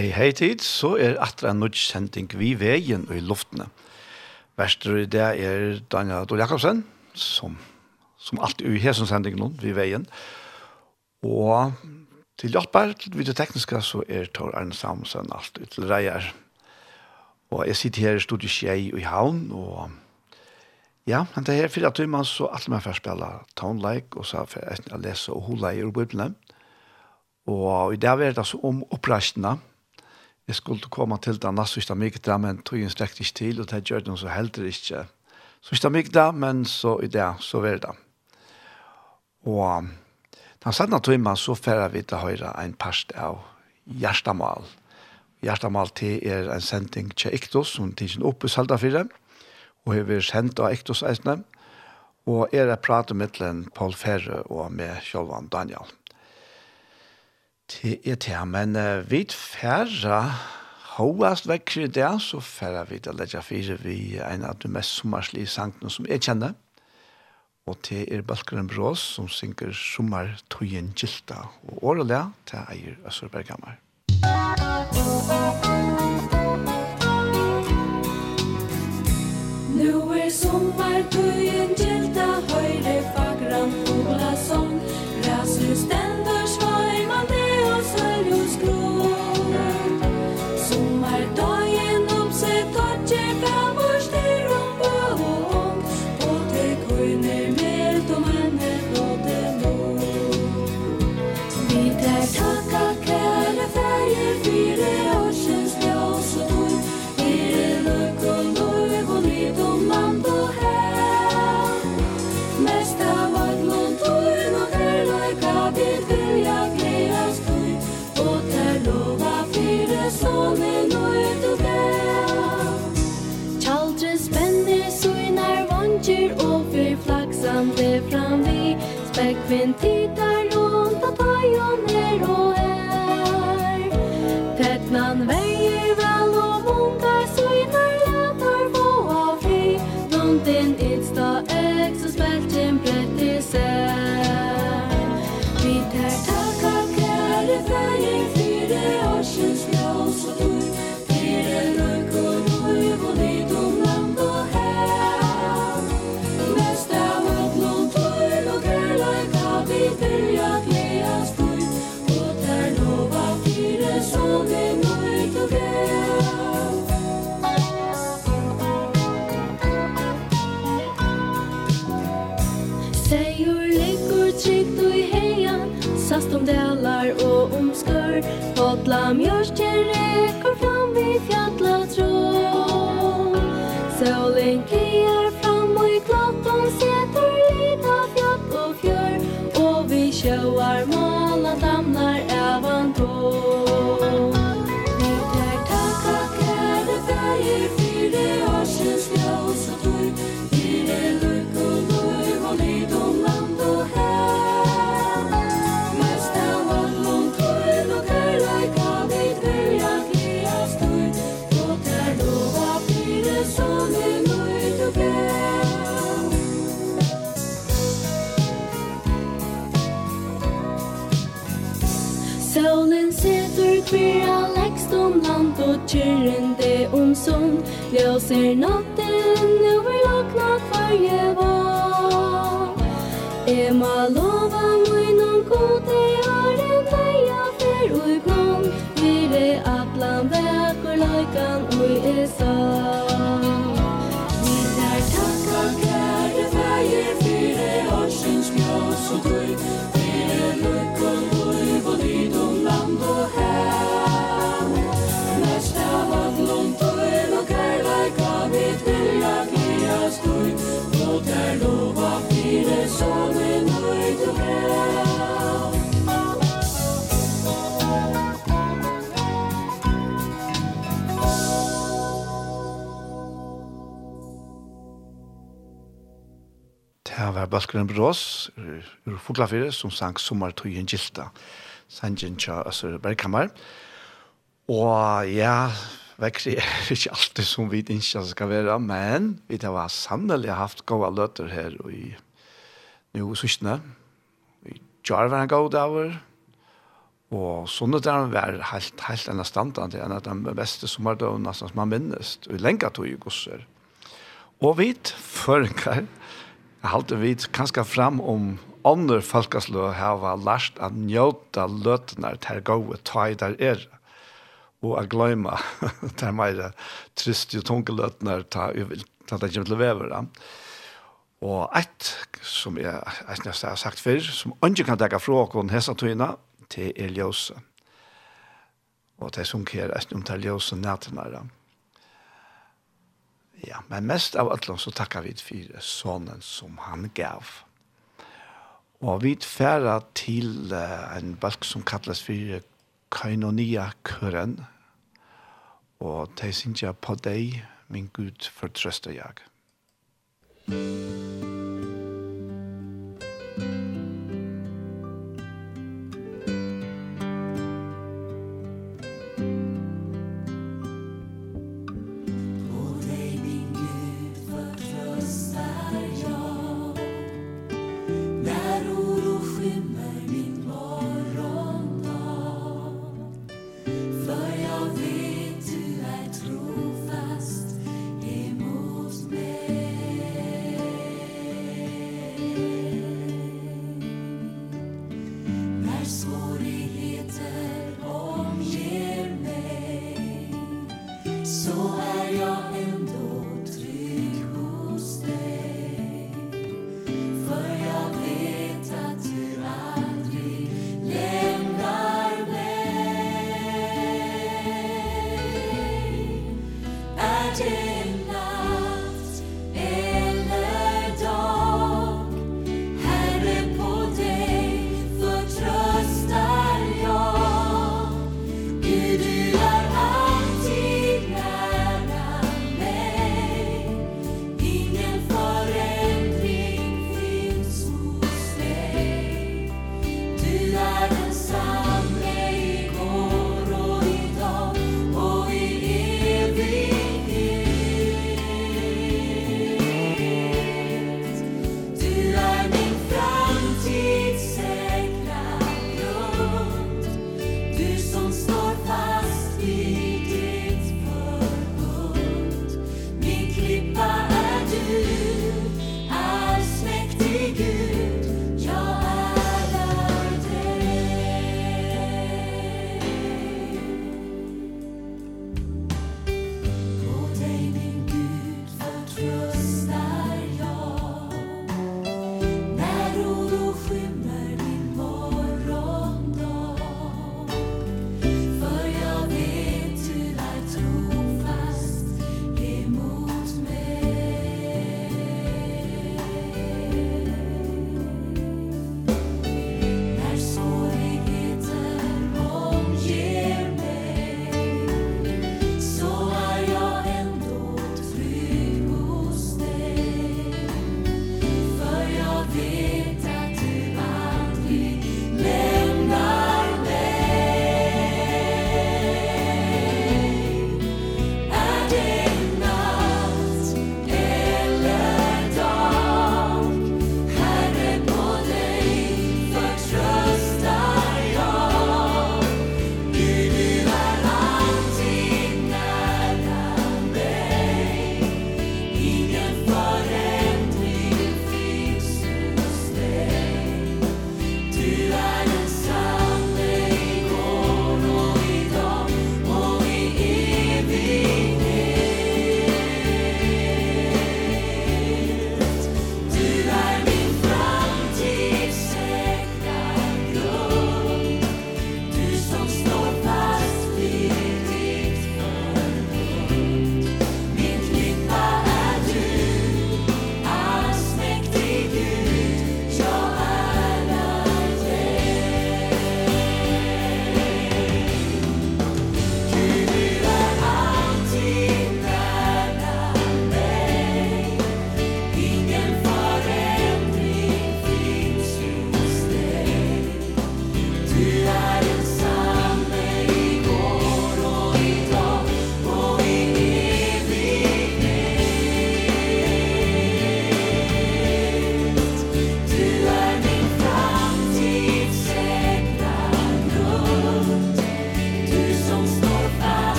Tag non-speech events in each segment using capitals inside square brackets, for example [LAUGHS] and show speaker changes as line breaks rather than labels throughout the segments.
hei hei tid, så er atra en nødgjending vi veien og i luftene. Verster i det er Daniel Adol Jakobsen, som, som alltid er i hesen sending nå, vi veien. Og til hjelper, til det tekniske, så er Tor Arne Samsen alt ut til reier. Og jeg sitter her i studiet Skjei og i Havn, og ja, men det her fire timer, så alt med for å spille townlike, og så for å lese og hula i Bibelen. Og i dag er det altså om oppreisene, jeg skulle komme til den neste siste mye men tog en strekk ikke til, og det gjør det så heldig ikke. Så ikke mye men så i det, så var det. Og den satte tøyma, så færre vi til høyre en parst av Gjerstamal. Gjerstamal til er en sending til Iktos, som tidsen oppe i Saldafire, og har vært sendt av Iktos eisene, og er det prater med Paul Ferre og med Kjolvan Daniel. Det er det, men uh, vi færre hovast vekker i det, så færre vi til å legge fire vi en av de mest sommerslige sangene som jeg kjenner. Og det er Balkaren Brås som synger Sommar Tøyen Gilda, og årelig til eier Østerberghammer.
Nu er sommar Tøyen Gilda, høyre fagran, fugla sång, græslig stend, vind
ser nok Balkaren Brås, ur Foglafire, som sang Sommartøyen Gilta, sangen tja Øsser Bergkammer. Og ja, vekkri er ikke alltid som vi ikke skal være, men vi har sannelig haft gode løter her i nu New Sysne. Vi gjør var en god over, og sånne der var helt, helt enn standande, enn at den beste sommerdøvn som man minnes, og lenge tog i gosser. Og vi føringar, Jeg halte vi kanskje fram om andre folkeslå har lært at njóta løtene til gode i der er, og at gløyma [LAUGHS] til mer trist og tunge løtene til det kommer til vevere. Og et, som jeg, jeg nesten har sagt før, som ikke kan dekke fra åkken hese tøyene, til er ljøse. Og det som kjer er om til ljøse nætene. Ja, men mest av alt så takkar vi for sonen som han gav. Og vi færa til uh, en balk som kallas for Kainonia-køren, og det synes jeg på deg, min Gud,
for trøster jeg. Musikk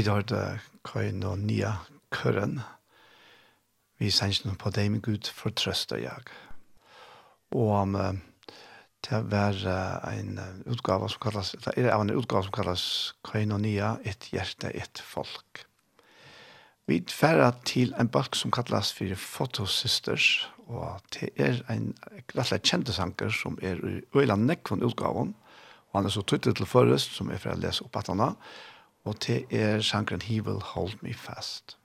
Vi har det køyen og nya køren. Vi sender noe på deg med Gud for trøst og jag. Og om det er vær en utgave som kallas, det er en utgave som kallas køyen og nya, et hjerte, et folk. Vi færa til en bak som kallas for Fotosysters, og det er en rettelig kjente sanger som er i Øyland Nekvon utgaven, og han er så tøytet til forrest, som er for å lese opp at han har, og det er sangren He Will Hold Me Fast.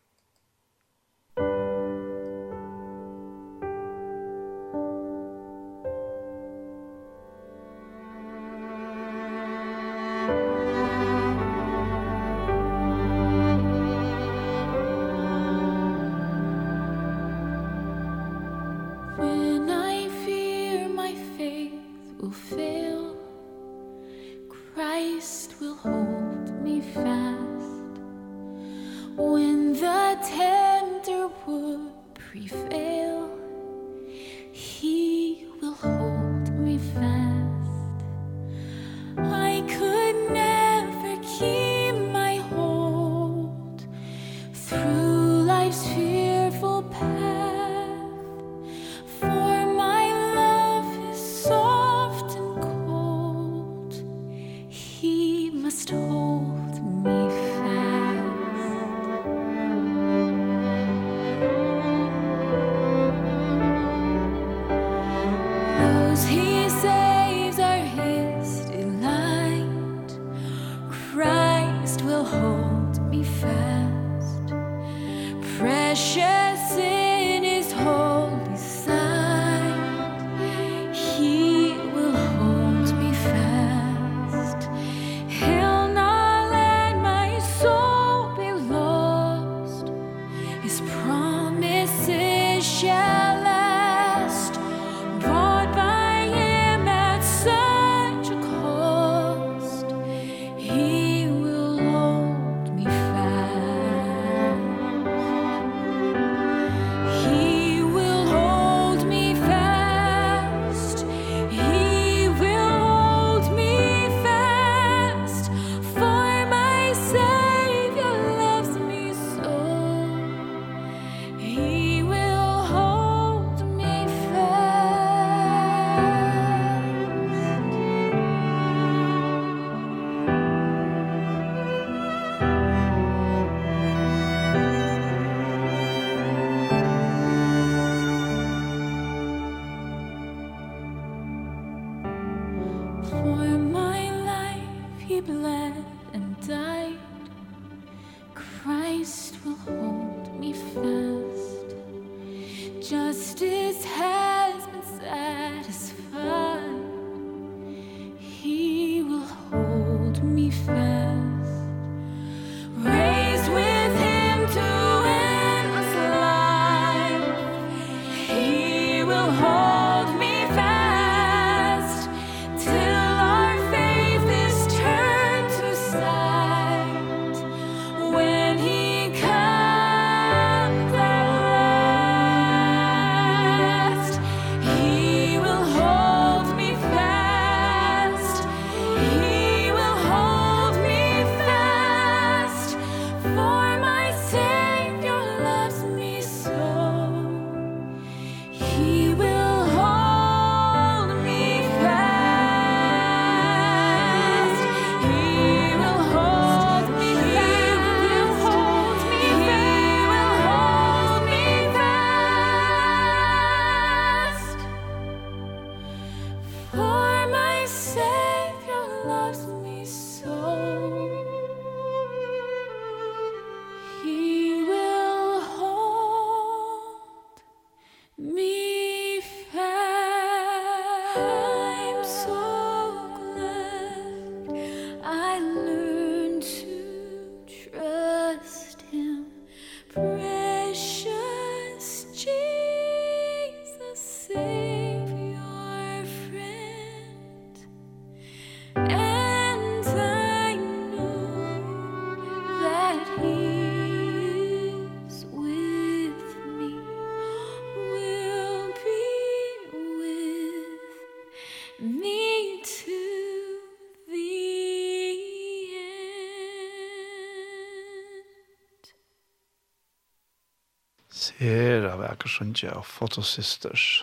Her av Akersundsja og Photo Sisters.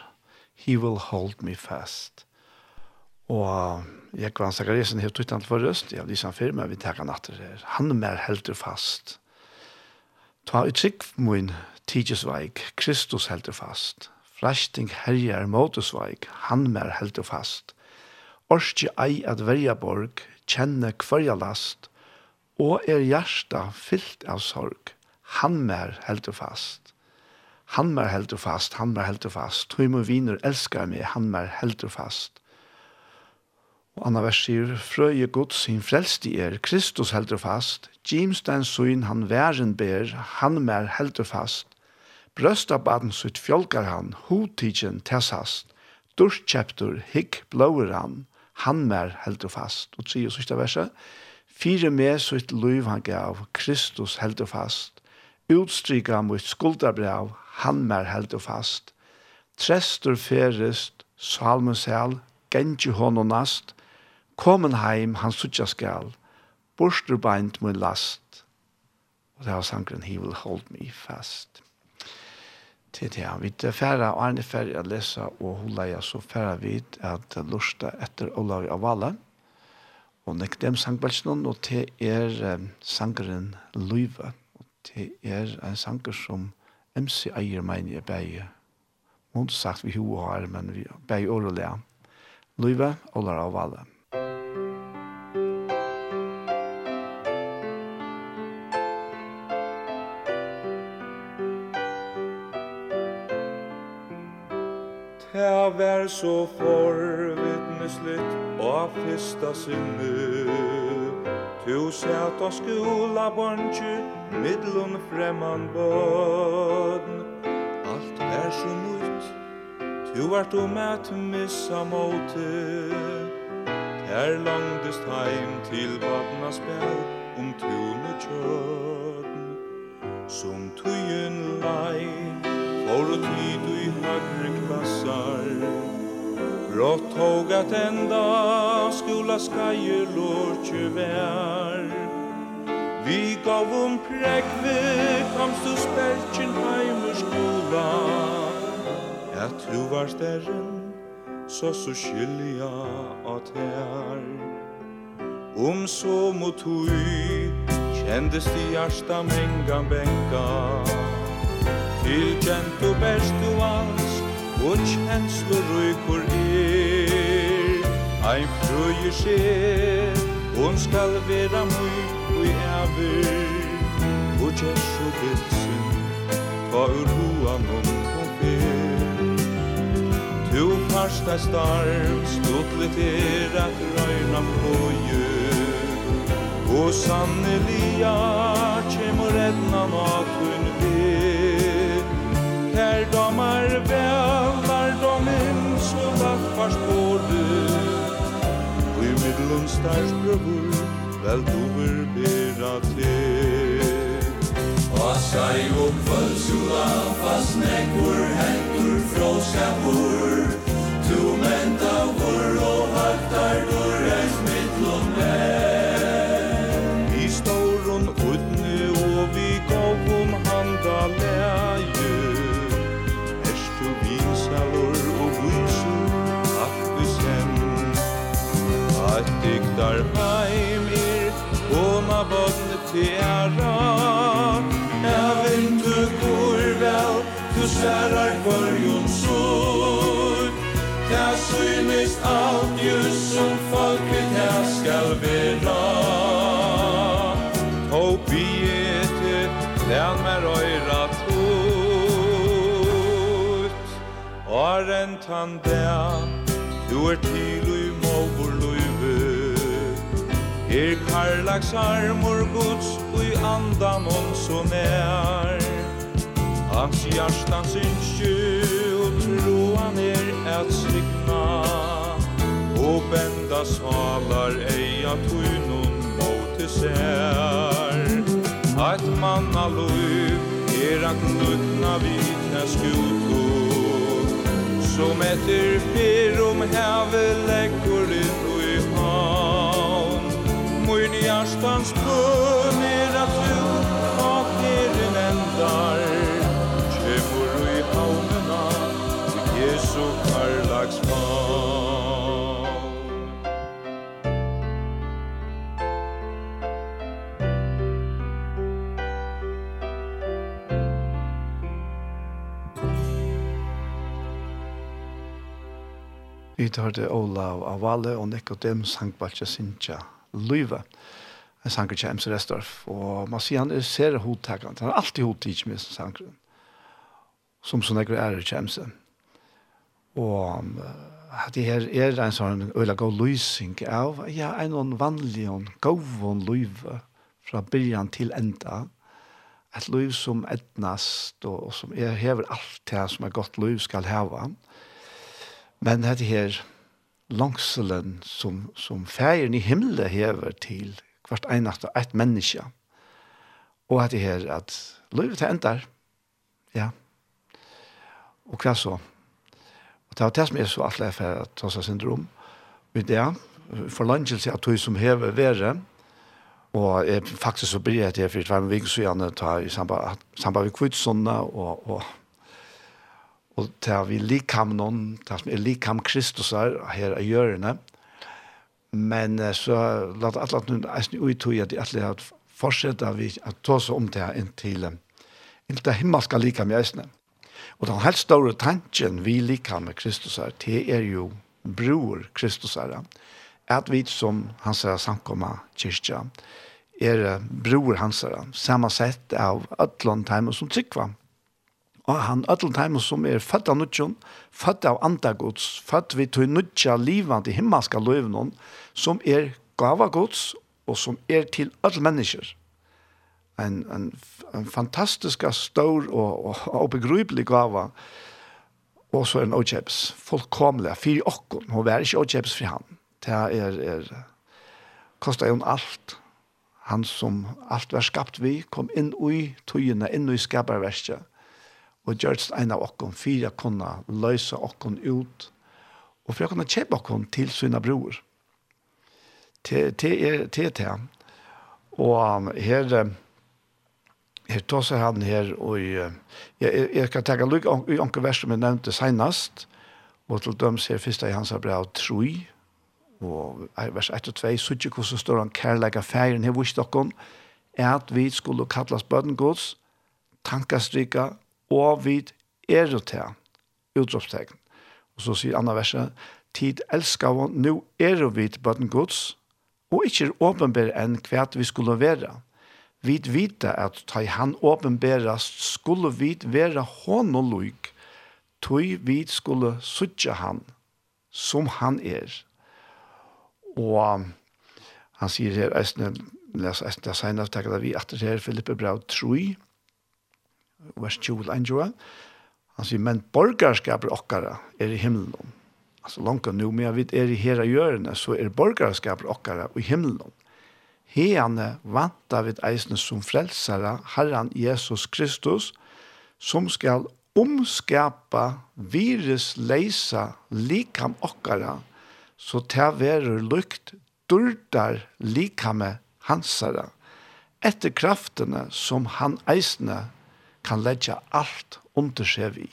He will hold me fast. Og jeg var Zakariasen helt utan for røst. Jeg lyser han før, men vi tar han etter her. Han er mer helter fast. Ta ut trygg min tidsveik. Kristus helter fast. Frashting herjer motusveik, Han mer helter fast. Orske ei at verja borg. Kjenne kvarja last. Og er hjärsta fyllt av sorg. Han mer helter fast Han mer helt fast, han mer helt fast. Tøymo viner elskar meg, han mer helt fast. Og anna vers sier, frøye god sin frelsti er, Kristus helt fast, Jimstein søyn han væren ber, han mer helt fast. Brøsta baden sitt fjolkar han, hotidjen tessast, durskjeptur hikk blåer han, han mer helt fast. Og sier sista verset, fire med sitt løyv han gav, Kristus helt fast, utstryka mot skuldabrev, han mer held og fast. Trestur ferest, salmusel, gengi honom nast, komen heim han suttja skal, borstur beint mun last. Og det har sangren, he will hold me fast. Til det, vi er færre, og er færre å lese, og hun leier så færre vid at lusta etter Olavi Avala, og nek dem sangbalsnån, og til er sangren Løyve, og til er en sanger som MC eier meini er beie. Mund sagt vi ho har, men vi beie årelea. Løyve, Olar av alle.
Det var så forvittnesligt og fyrsta sinne Tu sæt og skula bonju middlun fremman bødn. Alt er så mult, tu vart om at missa måte. Her langdest heim til vatna spel, om tun og kjødn. Som tujen lei, for å tid i høyre klassar, Rått tog at enda skola skaje lortje vær Vi gav om prekve kamst du spertjen heimer skola At tro var stærren så så skylja at her Om så mot hui kjendes de hjärsta mengan benka Tilkjent du best du alt og kjensler røyker er. Ein frøyer skjer, hon skal vera mui og jæver, og kjers og bilsen, ta ur hoan om hon fyr Tu farsta starv, stutlet er at røyna frøyer, og sannelia, kjemur edna natur, Her de er velar, de insulat forstår du Og i middelen stærst brøver, vel du vil bera til Og skai og kvöldsula, fast nekkur hendur fråskapur Tu menta vur og haktar du Luktar heim ir Oma bodne tjera Ja du går vel Du særar kvarjon sol Ja synes alt just som folket her skal vera. Tå biete Lern mer øyra tot Åren tan der Du er til Er karlags armor gods ui andamon så nær Hans hjartan synsju og troan er at slikna Og benda salar eia tuinun måte sær. Eit manna luiv er at lukna vitne skuto Som etter fyrum heve lekkur inn Mun hjärstans bön at att du av er ändar. Kjemur i haunena till Jesu karlags
Vi tar det Ola og Avale og Nikodems sangbaltja Sintja løyve. En sanger til MC Restorff. Og man sier han er ser hodtakant. Han har alltid hodtidig med som sanger. Som sånn jeg er til MC. Og det her er en sånn øyla god løysing av ja, en sånn vanlig og god løyve fra byrjan til enda. Et liv som etnast og, og som er hever alt det som er godt liv skal heva. Men dette her, langselen som, som færen i himmelen hever til hvert eneste et menneske. Og at det her at livet er endar. Ja. Og hva så? Og det var det som er så atleif for at Tossa syndrom. Men det er forlangelse av tog som hever være. Og jeg, faktisk så blir jeg til for tvær vik så gjerne ta i samband, samband med kvitsånda og, og og til vi likam noen, til vi likam Kristus her, her i hjørne, men så la det alle noen eisen uttog at de alle har fortsett at vi tar seg om det inntil, inntil det himmelske likam i eisene. Og den helt store tanken vi likam med Kristus her, det er jo bror Kristus her, at vi som han sier samkomma kyrkja, er bror hans her, sett av Atlant heim og som tryggvann, Og han ödlen time som er født av nødjon, født av andagods, født vi til nødja livet til himmelska løvnån, som er gavagods og som er til ødel mennesker. En, en, en fantastisk stor og, og, og begripelig gava, og så er en åkjeps, fullkomlig, fyri okkon, hun er ikke åkjeps for han. Det er, er kostet jo alt, han som alt var skapt vi, kom inn i tøyene, inn i skaperverket, og gjørst en av okkon for å kunne løse okken ut, og for å kunne kjøpe okken til sine bror. Til er det. Og her, her tar seg han her, og jeg, jeg skal tenke lukk i onke vers som jeg nevnte senest, og til dem ser først i hans brev troi og vers 1 og 2, så ikke hvordan står han kærlegger ferien her hos dere, at vi skulle kalles bødengods, tankastrika, og vi er til utropstegn. Og så sier andre verset, tid elskar vi, nu er vi bøtten gods, og ikke er åpenbær enn hva vi skulle være. Vi vita at ta han åpenbærast skulle vi være hånd og lyk, tog vi skulle suttje han som han er. Og han sier her, jeg leser senere, takk at vi atter her, Filippe Brau 3, vers 20 enjoa. Han sier, men borgarskaper okkara er i himmelen. Altså langt nu, men jeg vet er i hera gjørende, så er borgarskaper okkara i himmelen. Heane vanta vid eisne som frelsara, Herren Jesus Kristus, som skal omskapa virus leisa likam okkara, så ta verur lukt durdar likame hansara, etter kraftene som han eisne kan lägga allt under sig vi.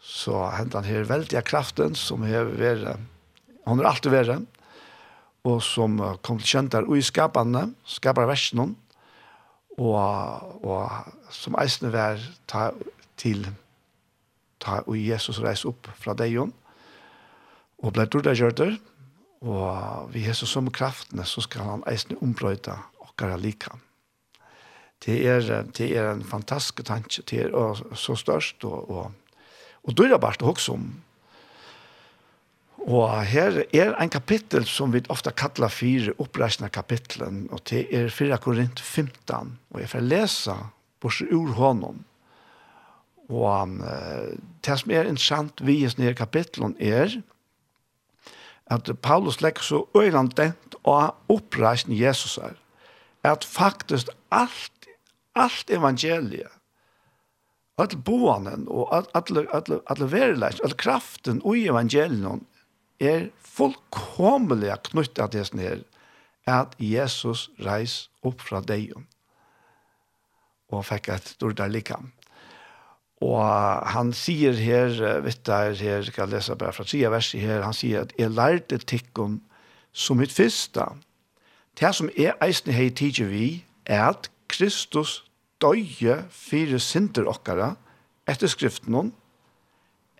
Så hentan her veldige kraften som har vært, hun har alltid vært, og som kom til kjent der ui skapene, skapar versen og, og som eisne vær ta, til ta ui Jesus reis opp fra deg og ble dårlig gjørter, og vi har så som kraftene, så skal han eisne ombrøyta okkara likam det er, det er en fantastisk tanke, det er så størst, og, og, og det er bare det også om. Og her er en kapittel som vi ofte kallar fire oppreisende kapittelen, og det er 4 Korint 15, og jeg får lese bortsett ur honom. Og um, det som er interessant vi i denne kapittelen er at Paulus legger så øyland dent og oppreisende Jesus er at faktisk alt allt evangeliet, all boanen og all, all, all, all verilegg, all kraften i evangelion er fullkomelig knyttet til det her, at Jesus reis opp fra deion. Og han fikk et stort likam. Og han sier her, vet du, her skal jeg lese bare fra tida verset her, han sier at jeg lærte tikkum som mitt fyrsta. Det som er eisne hei tidje vi, er at Kristus døye fire sinter okkara etter skriften hon,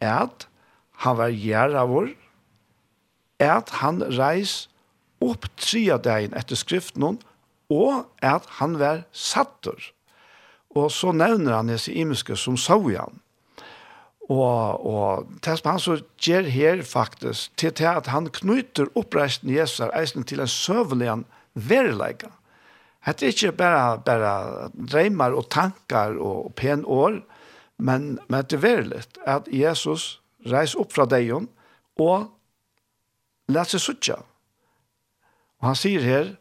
at han var gjerra vår, at han reis opp tria dagen etter skriften hon, og at han var sattur. Og så nevner han hese imiske som saujan. Og, og det som han så gjør her faktisk, til, til at han knyter oppreisten Jesu eisen til en søvelig verilegge. Det er ikke bare, bare reimer og tankar og pen år, men, men det er veldig at Jesus reis opp fra deg og lær seg suttje. Og han sier her,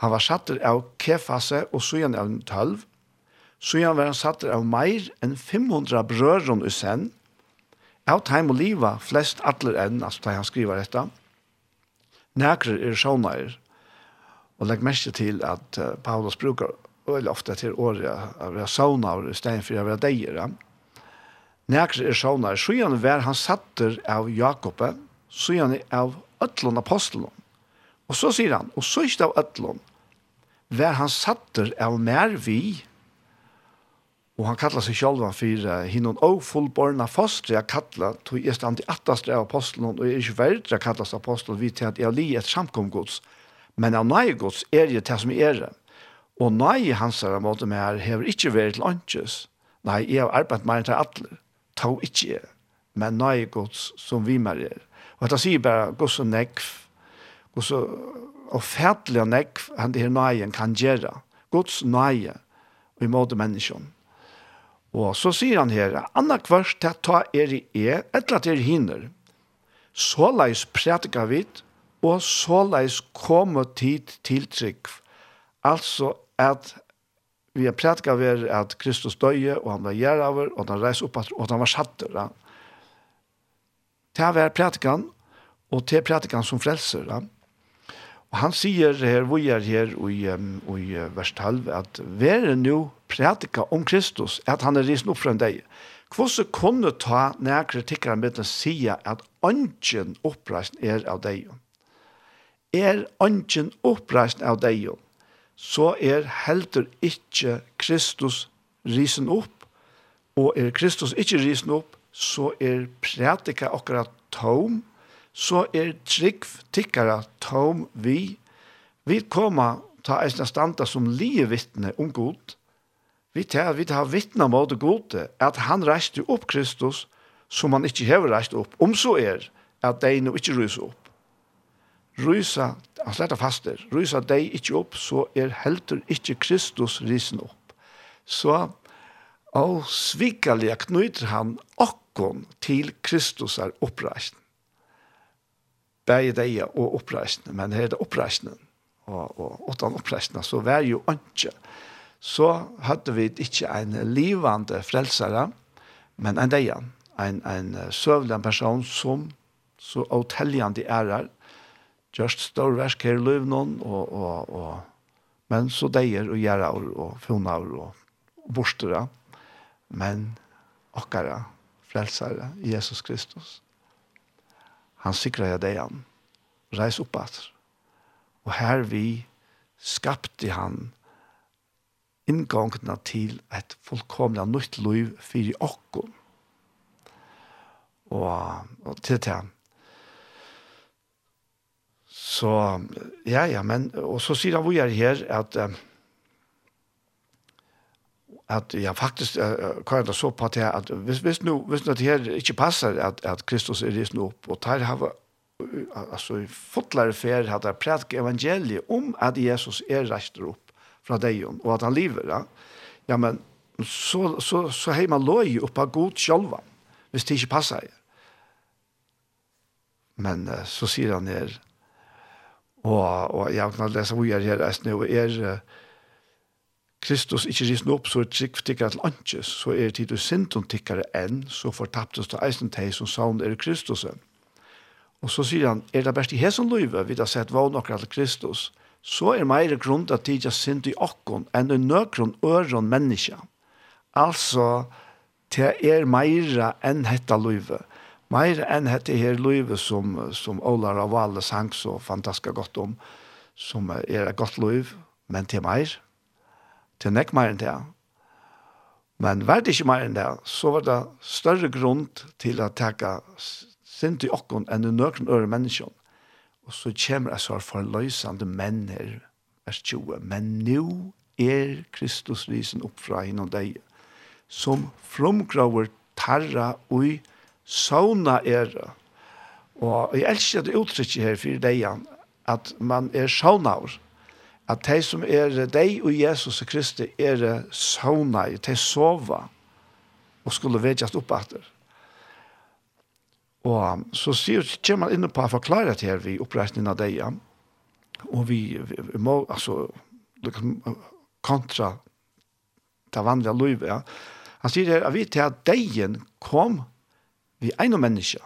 han var satt av kefase og søgjen av tølv, søgjen var han satt av meir enn 500 brøren i sen, av time og liva, flest atler enn, altså da han skriver dette, nækrer er sjåneier, Og legg mest til at uh, Paulus brukar veldig ofte til året av vera sauna i stein for å være deier. Nækst er sauna, sjøen var han satter av Jakob, sjøen av øtlån apostelen. Og så sier han, og så ikke av øtlån, var han satter av mer vi, og han kallar seg sjálva for hinnon og fullborna fostre jeg kallar, tog jeg stand i attastre av apostelen, og jeg er ikke verdre kallast apostelen, vi til at jeg li et samkomgods, og Men av nøye gods er det det som er det. Og nøye hans er her måte med her hever ikke vært til åndkjøs. Nei, jeg har arbeidt meg til alle. Ta ikke jeg. Men nøye gods som vi mer er. Og dette sier bare gods og nekv. Gods og ofertelig og nekv han det her nøye kan gjøre. Gods nøye i måte menneskene. Og så sier han her, «Anna kvart, det ta er i e, etter at er hinner. Så leis prætika vidt, og såleis komme tid til trygg. Altså at vi har prætka ved at Kristus døye, og han var gjeraver, og han reis opp, og han var satter. Ja. Det var prætkan, og det er prætkan som frelser. Ja. Og han sier her, vi er her i, um, i vers 12, at være nu prætika om Kristus, at han er risen opp fra en deg. Hvordan kunne ta nær kritikkere med å si at ønsken oppreisen er av deg? er ønsken oppreist av deg, så er heldur ikke Kristus risen opp, og er Kristus ikke risen opp, så er prætika akkurat tom, så er trygg tikkara tom vi. Vi koma ta eisna standa som lie vittne om god. Vi tar, vi tar vittna mot gode, at han reiste opp Kristus, som han ikke hever reist opp, om så er at de nå ikke ryser opp rysa, han slett faster, rysa deg ikke opp, så er heldur ikke Kristus risen opp. Så og svikaliga knyter han okkon til Kristus er oppreisen. Begge deg og oppreisen, men her er det oppreisen. Og, og åttan oppreisen, så vær jo ikke. Så hadde vi ikke en livande frelsere, men en deg, en, en søvlig person som så åteljende ærer, er just stor versk her løv noen, og, og, og, men så deier og gjør og, og funner og, og borster. Men akkara, frelsare, Jesus Kristus, han sikrer jeg deg han, reis opp at. Og her vi skapte han inngangene til et fullkomlig nytt liv for åkken. Og, og til det Så, ja, ja, men, og så sier han hvor jeg her at, at ja, faktisk, hva er det så på at at hvis, hvis, nu, hvis det her ikke passer at, at Kristus er risen opp, og tar hava, altså, fotlare fer, hadde jeg prædik evangeliet om at Jesus er reister opp fra deg, og at han lever, ja, ja men, så, så, så har man lov opp av god sjølva, hvis det ikke passer. Men så sier han her, Og, og jeg kan lese hvor jeg her resten, er Kristus ikke risen opp, så er trygg tikkere til anches, så er tid du sinton tikkere enn, så fortaptes du eisen teg som savn er Kristus. Og så sier han, er det best i hesen løyve, vi har sett vann akkurat til Kristus, så er meire grunn til at tid jeg sint i akkon enn i nøkron øron menneska. Altså, det er meira enn hetta løyve mer enn dette her livet som, som Olar av alle sang så fantastisk godt om, som er et godt liv, men til mer, til nek mer enn det. Men var det ikke mer enn det, så var det større grunn til å takke sint i okken enn i nøkken øre menneskene. Og så kommer jeg så forløsende menn her, vers 20. Men nå er Kristus risen opp fra henne og deg, som fromgraver tarra og sauna er Og jeg elsker det uttrykket her for deg, at man er saunaur. At de som er deg og Jesus og Kristi er sauna, de sova og skulle vedjast opp etter. Og så sier, kommer man inne på å forklare det her vi oppreisningen av deg, og vi, vi må, altså, kontra det vanlige livet, ja. Han sier her, at vi til at deien kom vi ein menneske,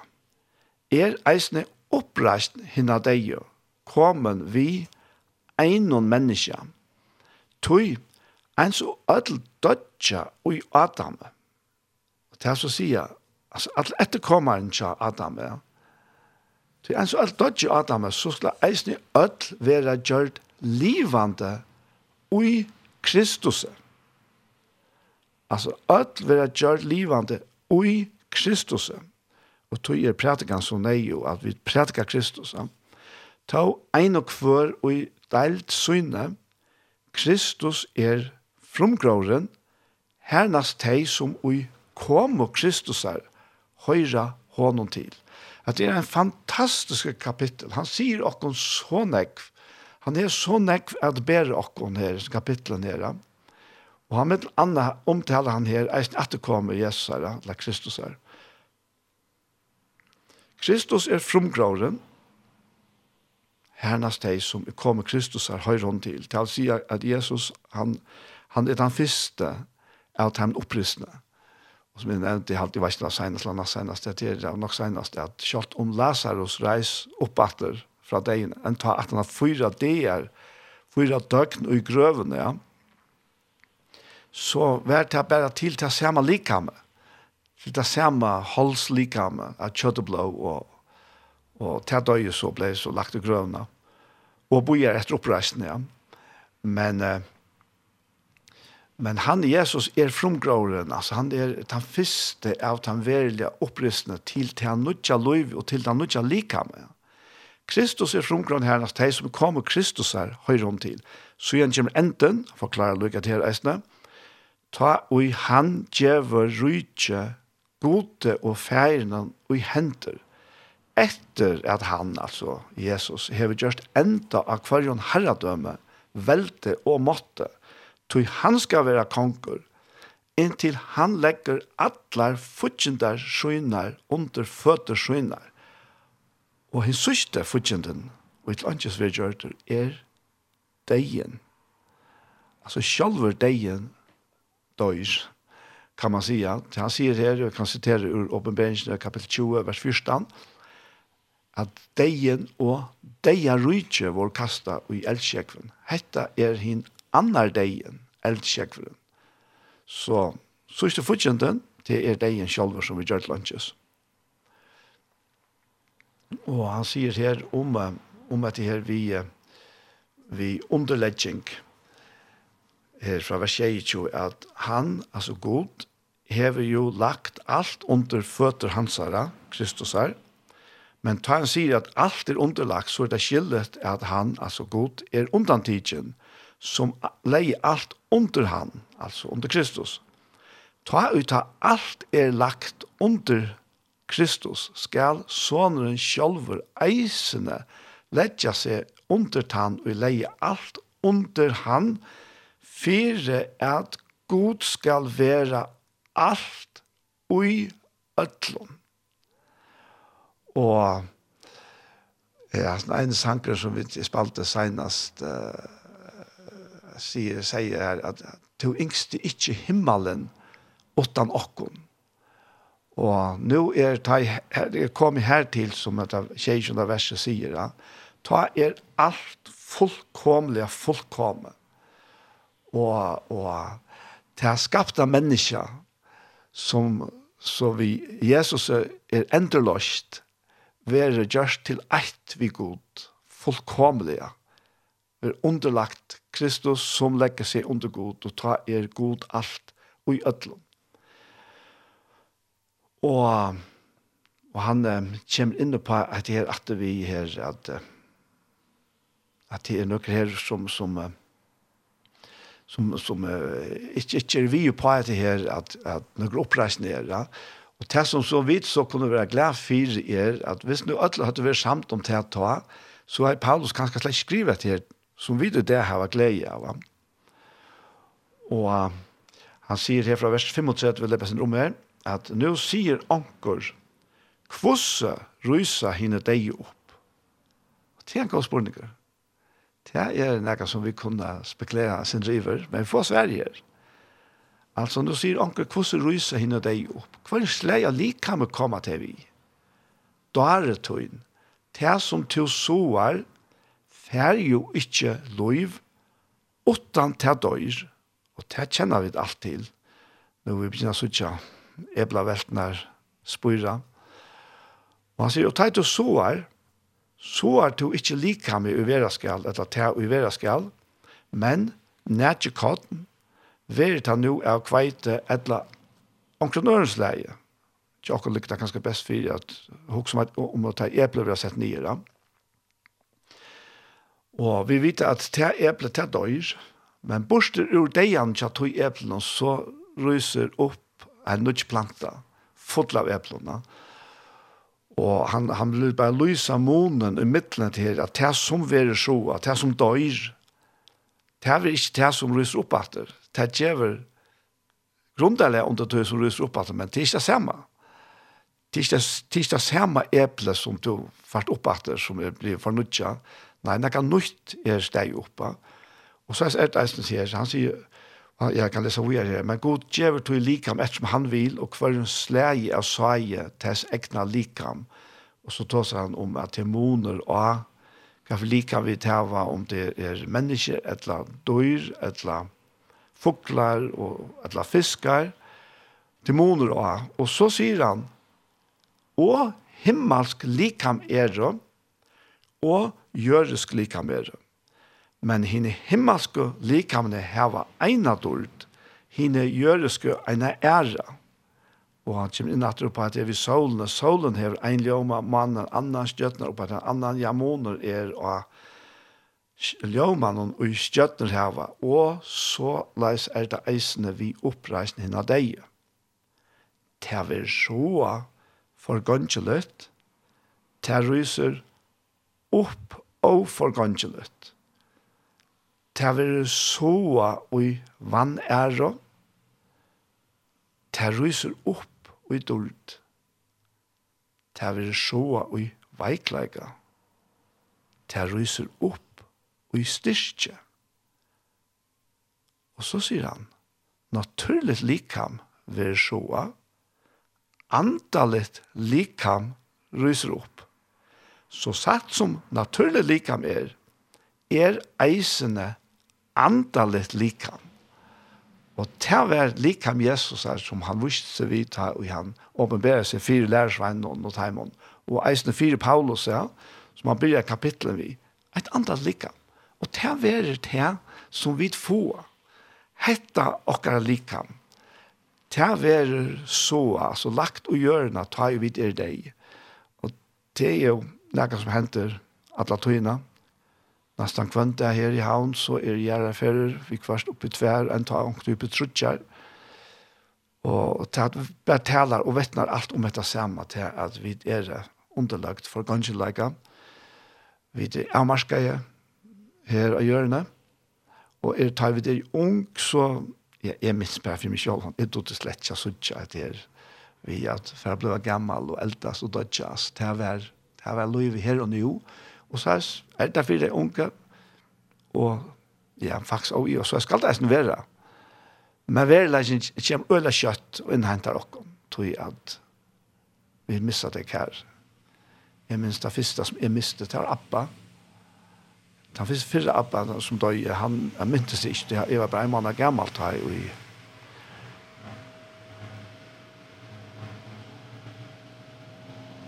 er eisne oppreist hinna deio, komen vi ein menneske, tui ein og öll dødja ui Adam. Og det er så sier, altså, all etterkommaren tja Adam, ja. tui ein og öll dødja Adam, så skal eisne öll vera gjørt livande ui Kristus. Altså, öll vera gjørt livande ui Kristus Kristus. Og tog er prætikan så nei jo, at vi prætika Kristus. Ta ein og kvør og i deilt syne, Kristus er frumgråren, hernast tei som ui kom og Kristus er, høyra honom til. At det er en fantastisk kapittel. Han sier okkon så nekv. Han er så nekv at ber okkon her, kapittelen her. Og han med anna omtaler han her, eisen at det kommer Jesus her, la Kristus her. Kristus er frumgrauren, hernast deg som kommer Kristus er høyron til. Til å si at Jesus, han, han er den første av dem opprystende. Og som jeg nevnte, jeg har alltid vært senest, eller senest, det er nok senest, at selv om Lazarus reis oppatter fra deg, en tar at han har fyra dager, fyra døgn og i grøvene, ja, så vær det bare til til samme likhammet det samme holdslikame av kjøtt og blå, og, og til døye så ble så lagt i grøvna. Og bojer etter oppreisen, ja. Men, men han, Jesus, er fromgråren, altså han er den første av den verilige oppreisene til til han nødja lov og til han nødja likame. Kristus er frumgråren her, altså de som kommer Kristus her, høyre om til. Så igjen kommer enten, forklarer Lukas her eisene, ta og han djever rydtje gode og færene og henter etter at han, altså Jesus, har gjort enda av hverjon herredømme, velte og måtte, tog han skal være konger, inntil han legger atler futsjendar skjønner under føtter skjønner. Og hans sørste futsjenden, og et landkjøs vi gjør er deien. Altså sjølver deien døyr, kan man säga. Han säger här, jag kan citera ur Åpenbäringen kapitel 20, vers 14, at deien og deia rujtje vår kasta i eldsjekven. Hetta er hin annar deien, eldsjekven. Så, sørste fortjenten, det er deien sjálfur som vi gjør til lunches. Og han sier her om, om at det her vi, vi underlegging, her fra vers 22, at han, altså god, hever jo lagt alt under føtter hans herre, Kristus her, men ta han sier at alt er underlagt, så er det skillet at han, altså god, er undantidgen, som leier alt under han, altså under Kristus. Ta ut at alt er lagt under Kristus, skal soneren sjølver eisene letja seg under han og leie alt under han, Fyre at god skal være alt ui ötlun. Og ja, en sanger som vi spalte senast uh, sier, sier her at du yngste ikkje himmelen utan okkon. Og nå er det her, kommet her til, som at tjejen av verset sier, da, ta er alt fullkomlig fullkomlig og, og til å skapte mennesker som så vi Jesus er endeløst være gjørst til eit vi god fullkomlige er underlagt Kristus som legger seg under god og ta er god alt og i ødlom og og han um, kommer inn på at det er at vi her at at det er noen her som som uh, som som uh, inte inte vi på att det här att att några ja. och det som så vitt så kunde vara glad för er att visst nu alla hade varit samt om det ta så är Paulus kanske slash skriva till som vi det har var glädje va och uh, han säger här från vers 35 vill det bäst om här att nu säger ankor kvossa rysa hinner dig upp? Och tänk oss på Det er noe som vi kunne spekulere sin driver, men vi får Sverige. her. Altså, nå sier onker, hvordan ryser henne deg opp? Hva er sleg av lik kan vi komme til vi? Da er det tøyen. Det som til soer, fer jo ikke lov, utan til døyr. Og det kjenner vi alt til. Nå vi begynner å sitte, ebla veltner, spyrer. Og han sier, og teit og soer, så er du ikke lika med uveraskal, eller ta uveraskal, men nætje kotten, veri ta nu av kveite, eller omkronørensleie. Ikke akkur lykta ganske best fyrir at hok som at, om å ta eple vi har sett nye da. Og vi vet at ta eple ta døyr, men borster ur deian tja tog eplene, så ryser opp en nudge planta, full av eplene, og Og han, han vil bare lyse månen i midtelen til at det som vil så, at det som døyr, det er ikke det som ryser opp etter. Det gjør grunnelig om det som ryser opp etter, men det er ikke det samme. Det er ikke det samme eple som du fart opp etter, som er blir fornødja. Nei, det er ikke nytt er steg oppe. Og så er det eisen sier, han sier, jeg kan lese hvor jeg er. men god gjør til likam ettersom han vil, og hver en slæge av sæg til egna likam. Og så seg han om at dæmoner og hva for likam vi tar om det er mennesker, etla dyr, etla fuklar og etla fiskar, dæmoner og Og så sier han, og himmelsk likam er og jøresk likam er men hine himmelske likamene heva eina dord, hine gjøreske eina æra. Og han kommer inn at på at det er vi solen, og solen hever ein ljoma mannen, annan stjøtner, og på at en annan jamoner er, og ljómanon og i stjøtner heva, og så leis er det eisene vi oppreisen henne av deg. Det er så forgåndseløtt, det ryser opp og forgåndseløtt til å soa ui vann æra, ta ryser opp ui dult, ta ver soa ui veikleika, ta å ryser opp ui styrkje. Og så sier han, naturligt likam ver soa, andalet likam ryser opp. Så satt som naturligt likam er, er eisene andalet likam. Og til å være likam Jesus er som han visste seg vidt her, og han åpenberer seg fire lærersvennen og Taimon, og eisende fire Paulus, ja, som han begynner kapitlet vi, et andalet likam. Og til å være det som vi får, hetta okkara likam. Det var så, altså lagt og gjørna, ta jo vidt er deg. Og det er jo noe som henter alle tøyene, Nastan kvant er her i havn så er det gärna färger. Vi kvarst uppe i tvär, en tar ångt uppe i trutjar. Och bare taler og vettnar alt om detta samme til at vi er underlagt for ganska Vi er avmarskade her av hjørne, og er tar vi det ung så ja, er minns bare for mig selv, jeg tog det slett jag sådär at det er vi at for att bli gammel og äldas og dödjas. Det här var, det här var liv Og så er det fire unge, og ja, faktisk også og oss, så skal det nesten være. Men verleggen kommer øyla kjøtt og innhenter dere, tror jeg at vi misser det her. Jeg minns det første som jeg mistet til Abba. Den første fyrre Abba som døg, han jeg myntes ikke, jeg var bare en måned gammel da jeg i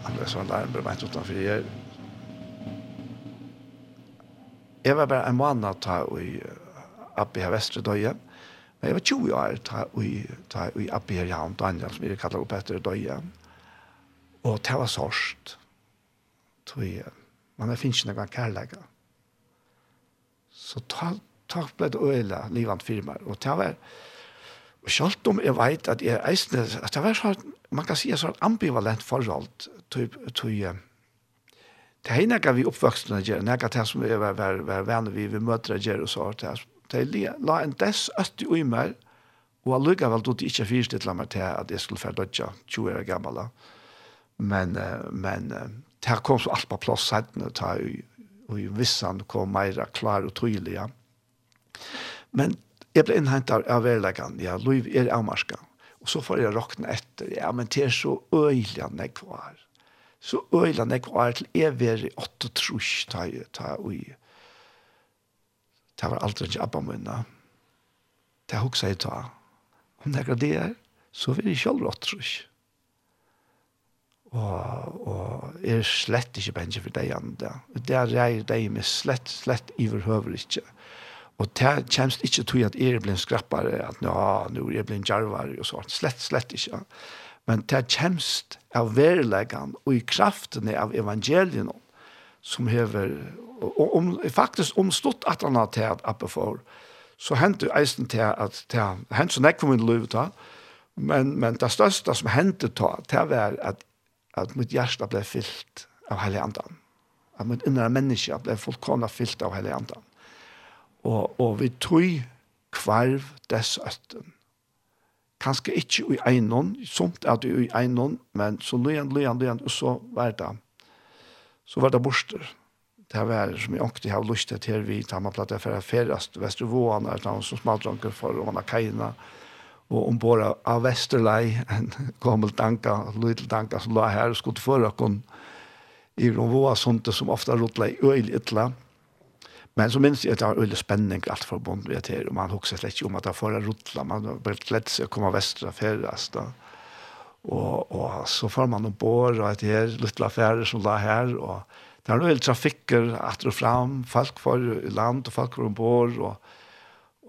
Han løser en lærmbrød meg utenfor jeg Jeg var bare en måned ta i Abbe her Vestre Døye. Men jeg var 20 år ta i, ta i Abbe her Jan Daniel, som vi kallar opp etter Døye. Og det var sørst. Tøye. Man er finnes ikke noen kærlegger. Så ta, ta ble det øyla livant firmaer. Og det var... Og selv om jeg vet at jeg eisne, at det var sånn, man kan si sånn ambivalent forhold til, til, det er nekka vi uppvuxna där när jag tar som vi var var var vänner vi vi möter där og så där det la en dess att ui mig og jag lukar väl då det inte finns det lämna till att jag skulle fördöja 20 år gammal, men men det kom så alt på plass sen ta och i vissan kom meira klar og tydelig, ja. Men jeg ble innhentet av verleggen, ja Louis er avmarska, og så får jeg råkne etter, ja men det er så øyelig han jeg var, så øyla nek var til evig åtte trus ta, ta i Det var aldri ikke abba munna. Det hoksa jeg ta. Om nekra det er, så vil jeg sjálf åtte trus. Og, og er slett ikke bensje for deg andre. Det er jeg deg med slett, slett iverhøver ikke. Og det kommer ikke til at jeg blir skrappare, at nå, nå er jeg blir jarvare og sånt. Slett, slett ikke. Ja men det kjemst av verileggen og i kraftene av evangelien som hever, og om, faktisk omstått at han har tatt oppe for, så hendte jo eisen til at det hendte så nekk for min liv da, men, men det største som hendte ta, det var at, at mitt hjerte ble fyllt av hele andan. At mitt innre menneske ble fullkomna fyllt av hele andan. Og, og vi tog kvarv dess øtten kanskje ikke i egnon, somt at du i egnon, men så løyen, løyen, løyen, og så var det, så var det borster. Det var som jeg ångte har lyst til her vi tar med platt for å ferast Vestervåan, er det som smaltranker for å vanne kajene, og ombord av Vesterlei, en gammel tanka, lydel tanka som la her, og skulle få dere, i Rovåa, sånt som ofte rådde i øyelig ytla, og Men så minns jag att det var väldigt spänning allt förbund vi här och man huxar slett om att det förra rotla man blev lätt sig att komma västra färdas då. Och och så får man en bor och det här lilla affärer som där här och det var väl trafiker att och fram folk för land och folk från bår och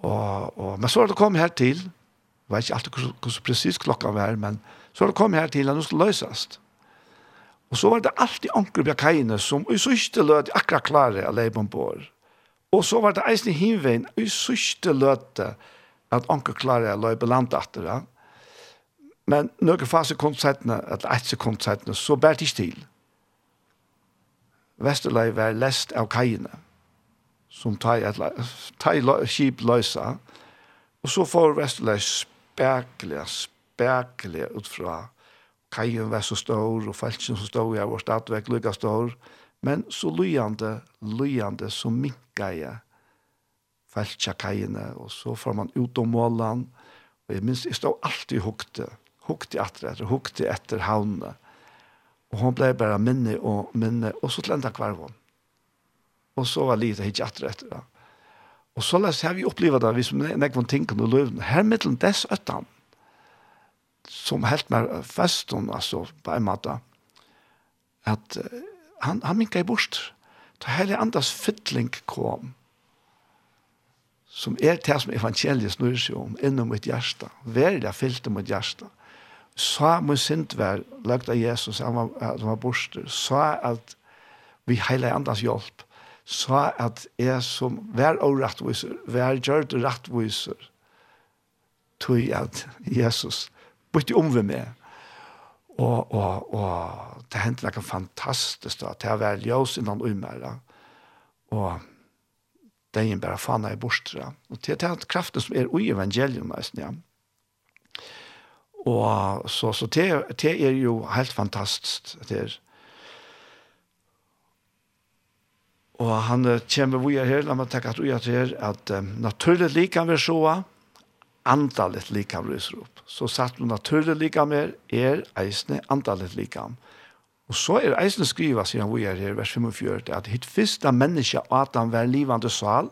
och och men så det kom här till vet inte alltid hur så precis klockan var men så det kom här till att det skulle lösas. Och så var det alltid onkel Bjakaine som i sista löd akkurat klare att leva ombord. Og så var det eisen i hinvein, i sørste løte, at anker klarer å løy belandet etter det. Men noen fase konsertene, eller et sekund konsertene, så bær det ikke til. Vesterløy var lest av kajene, som tar skip løsa, Og så får Vesterløy spekler, spekler ut fra kajen var så stor, og felsen så stor, jeg var stadigvæk lykka stor, og Men så lyande, lyande, så minka jeg feltja kajene, og så får man ut om målen, og jeg minns, jeg stod alltid hukte, hukte etter etter, hukte etter havnene, og hon blei bare minne og minne, og så tlenda kvarvån, og så var lite hitt etter etter det. Og så lest har vi opplivet det, vi som nekvån tinken og løven, her mittelen dess øttan, som helt mer festen, altså, på en måte, at han, han minka i bort. Ta heile andas fytling kom, som er det som evangeliet snur seg om, innom mitt hjärsta, verda fyllt om mitt hjärsta. Så må sint vær, lagt av Jesus, han var, han var borster, så at vi heile andas hjelp, så at jeg som vær og rettviser, vær gjørt rettviser, tog at Jesus bytte om ved meg, Og, og, og det hendte noe fantastisk da, til å være ljøs innan umæra. Og det er bare fana i borstra. Og det er kraften som er ui evangelium nesten, ja. Og så, så det, det er jo helt fantastisk. Det er, Og han kommer vi her, la meg tenke at vi er her, at um, naturlig likan vi så, andalet likam ryser opp. Så satt man naturlig likam er, er eisne andalet likam. Og så er eisne skriva, sier han vi er her, vers 45, at hitt fyrsta menneske Adam var livande sal,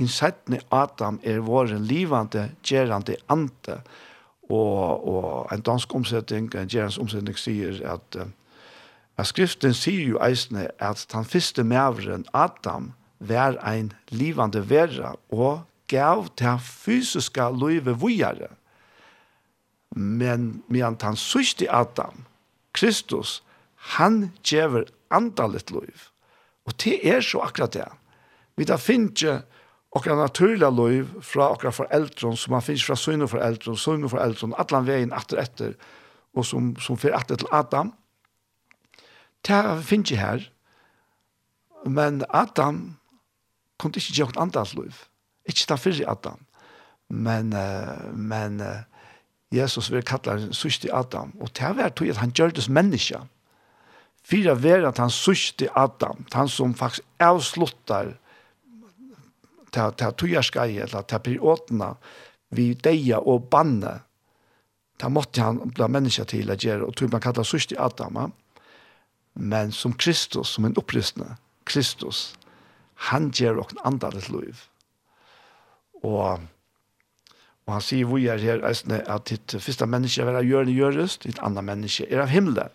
hinn settne Adam er våren livande, gerande ante. Og, og en dansk omsetning, en gerans omsetning sier at, at skriften sier jo eisne at han fyrste mævren Adam var ein livande vera og gav til fysiska løyve vujare. Men medan han sørste Adam, Kristus, han gjever andalet løyv. Og det er så akkurat det. Vi da finner okra naturliga løyv fra okra foreldren, som man finner fra søgne foreldren, søgne foreldren, atlan veien atter etter, og som, som fyrir atter til Adam. Det finner ikke her, men Adam kunne ikke gjøre et løyv. Ikke ta fyrir Adam, men, uh, men uh, Jesus vil kalla han sørste Adam, og det var tog at han gjørtes menneske. Fyra var at han sørste Adam, han som faktisk avsluttar til ta tujarskai eller til periodna vi deia og banne ta måtte han bli menneske til å gjøre, og tog man kalla sørst i Adam, men som Kristus, som en opprystende, Kristus, han gjør åkken andales liv. Og, og han sier vi er her at ditt første menneske er av gjørende gjøres, ditt andre menneske er av himmelen.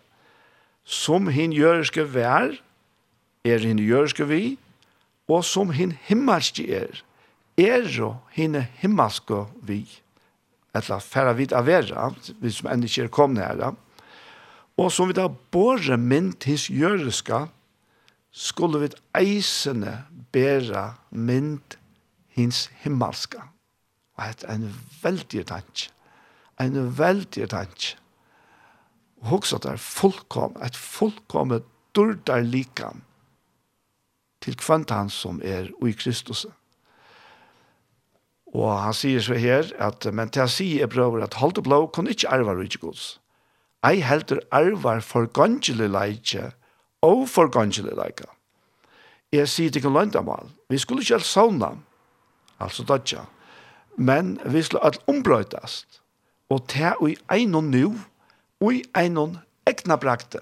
Som hin gjøreske vær, er hin gjøreske vi, og som hin himmelske er, er jo hin himmelske vi. Etla færre vidt av vera, vi som enda ikke er kommet her. Og som vi da båre mynd hins gjøreske, skulle vi eisene bæra mynd hins himmelska. Og det er en veldig tanke. En veldig tanke. Og også det er fullkom, et fullkommet durdar likan til kvant han som er ui Kristus. Og han sier så her at, men til han sier er prøver at holde blå kan ikke arva rujtje gods. Ei heldur arvar for gongelig leitje og for gongelig leika. Jeg sier til ikke løndamal. Vi skulle ikke helt sånne altså dodja. Men vi skulle alt ombrøytast, og ta ui einon nu, ui einon egna brakte,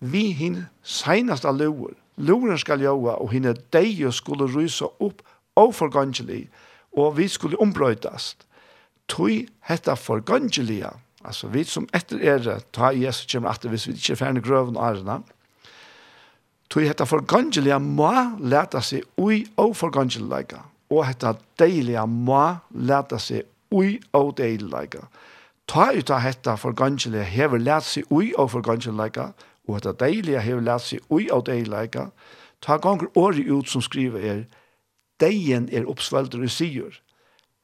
vi hin seinast av lover, Loren skal joa, og hinne deio skulle rysa opp og forgangelig, og vi skulle ombrøytast. Tui hetta forgangelia, altså vi som etter er, ta Jesus kommer atter hvis vi ikke er ferdig grøven og ærena, tui hetta forgangelia må leta seg ui og forgangelia, og hetta deilige må leta seg ui og deilige. Ta ut av hetta forgangelige hever let seg ui og forgangelige, og hetta deilige hever let seg ui og deilige. Ta gonger året ut som skriver er, deien er oppsvelder i sier.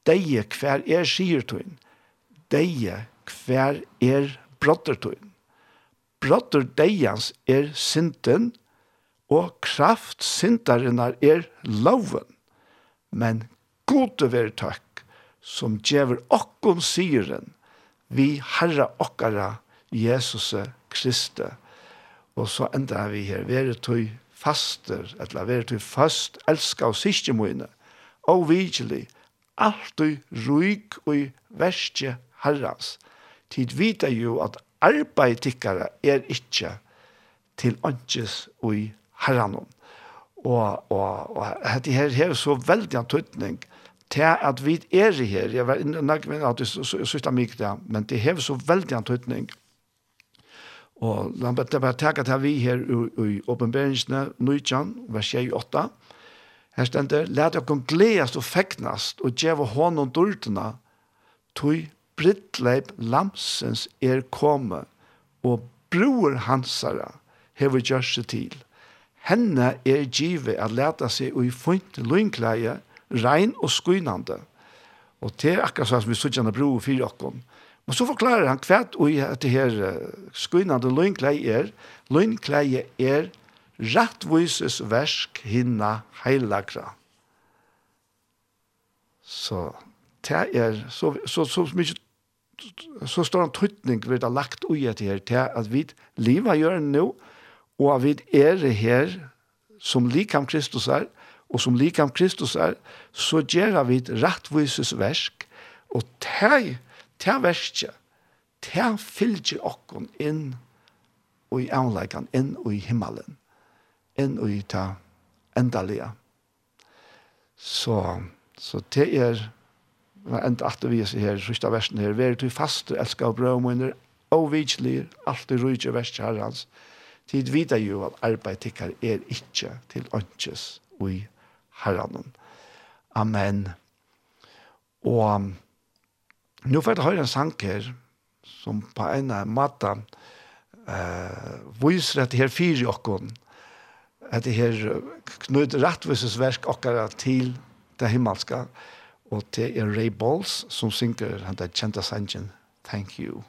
Deie hver er sier tuin, Deie hver er brotter tuin. Brotter deians er sinten, og kraft sintarinnar er loven men gode ver takk som djever okkon syren vi herra okkara Jesus Kristi. Og så enda vi her vere tog faster etla vere tog fast elska og siste moine og vigili alt du ruik og verste herrans. Tid vita jo at arbeidtikkara er ikkje til åndsjes og i herranom og, og, og dette her har så veldig en tøytning til at vi er her. Jeg var nødt med at jeg synes mye det, men det har så veldig en tøytning. Og la meg bare takke til vi her i åpenberingsene, Nøytjan, vers 28. Her stender, let dere gledast og feknast og djeve hånd og dørtene, tog brittleip lamsens er komme, og bror hansara hever gjør seg til. Henne er give at leta seg i funt løgnkleie, rein og skuinande. Og det er akkurat som vi sier bro og for okken. Men så forklarer han hvert og at det her skuinande løgnkleie er, løgnkleie er rettvises versk hinna heilagra. Så det er så, så, så, så mye så står en tøytning vi har lagt ui etter her til at vi lever gjør nå, og vi er her som likam Kristus er, og som likam Kristus er, så gjør vi et rettvises versk, og til, til verskje, til fylgjer okken inn og i avleggen, inn og i himmelen, inn og i ta endelige. Så, så det er, men enda at vi er her, sørste versen her, «Vær du fast, elsker og brød, og minner, og vidtlig, rydde verset herrens, tid vita jo at arbeid tikkar er ikkje til anches ui herranen. Amen. Og nu får jeg høre en sang her, som på en måte eh, viser at det her fyrer okken, at det her knud rettvisesverk okkara til det himmelska, og det er Ray Balls som synger han der kjente sangen, Thank
you.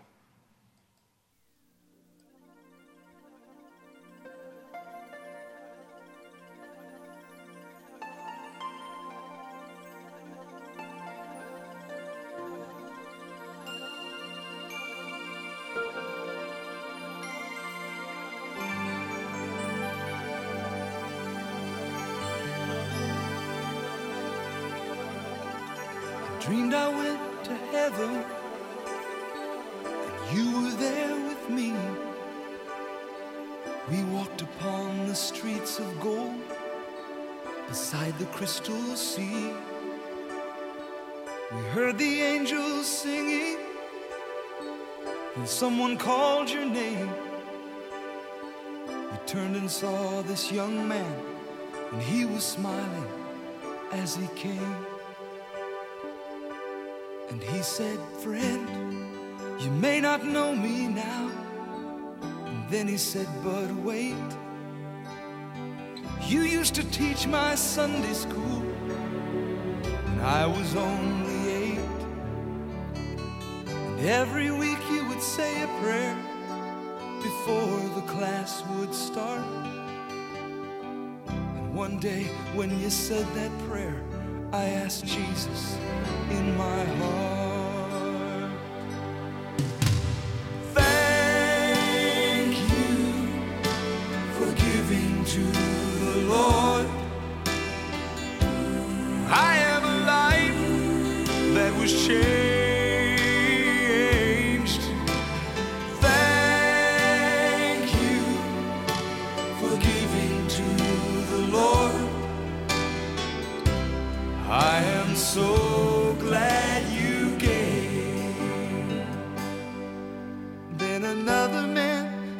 Jesus.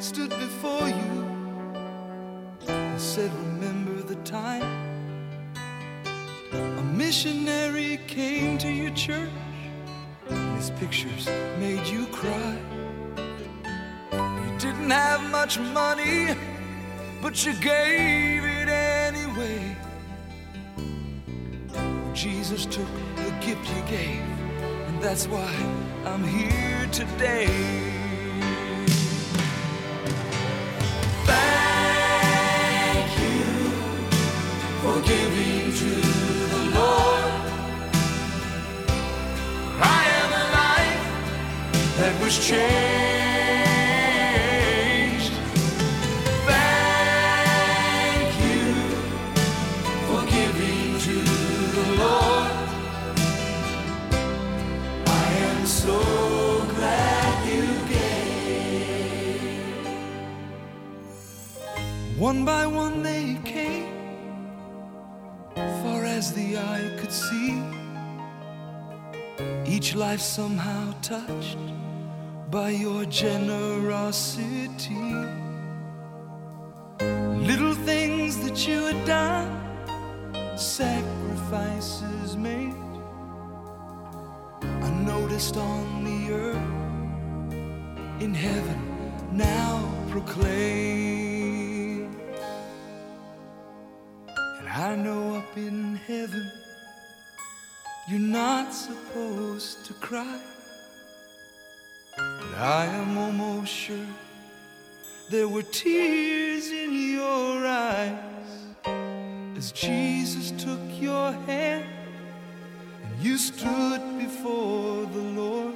stood before you and said remember the time a missionary came to your church and his pictures made you cry. You didn't have much money but you gave it anyway. Jesus took the gift you gave and that's why I'm here today. was changed Thank you for giving to the Lord I am so glad you gave One by one I could see Each life somehow touched by your generosity. Little things that you had done Sacrifices made. Unnoticed on the earth In heaven now proclaimed. I know up in heaven You're not supposed to cry. But I am almost sure There were tears in your eyes As Jesus took your hand And you stood before the Lord.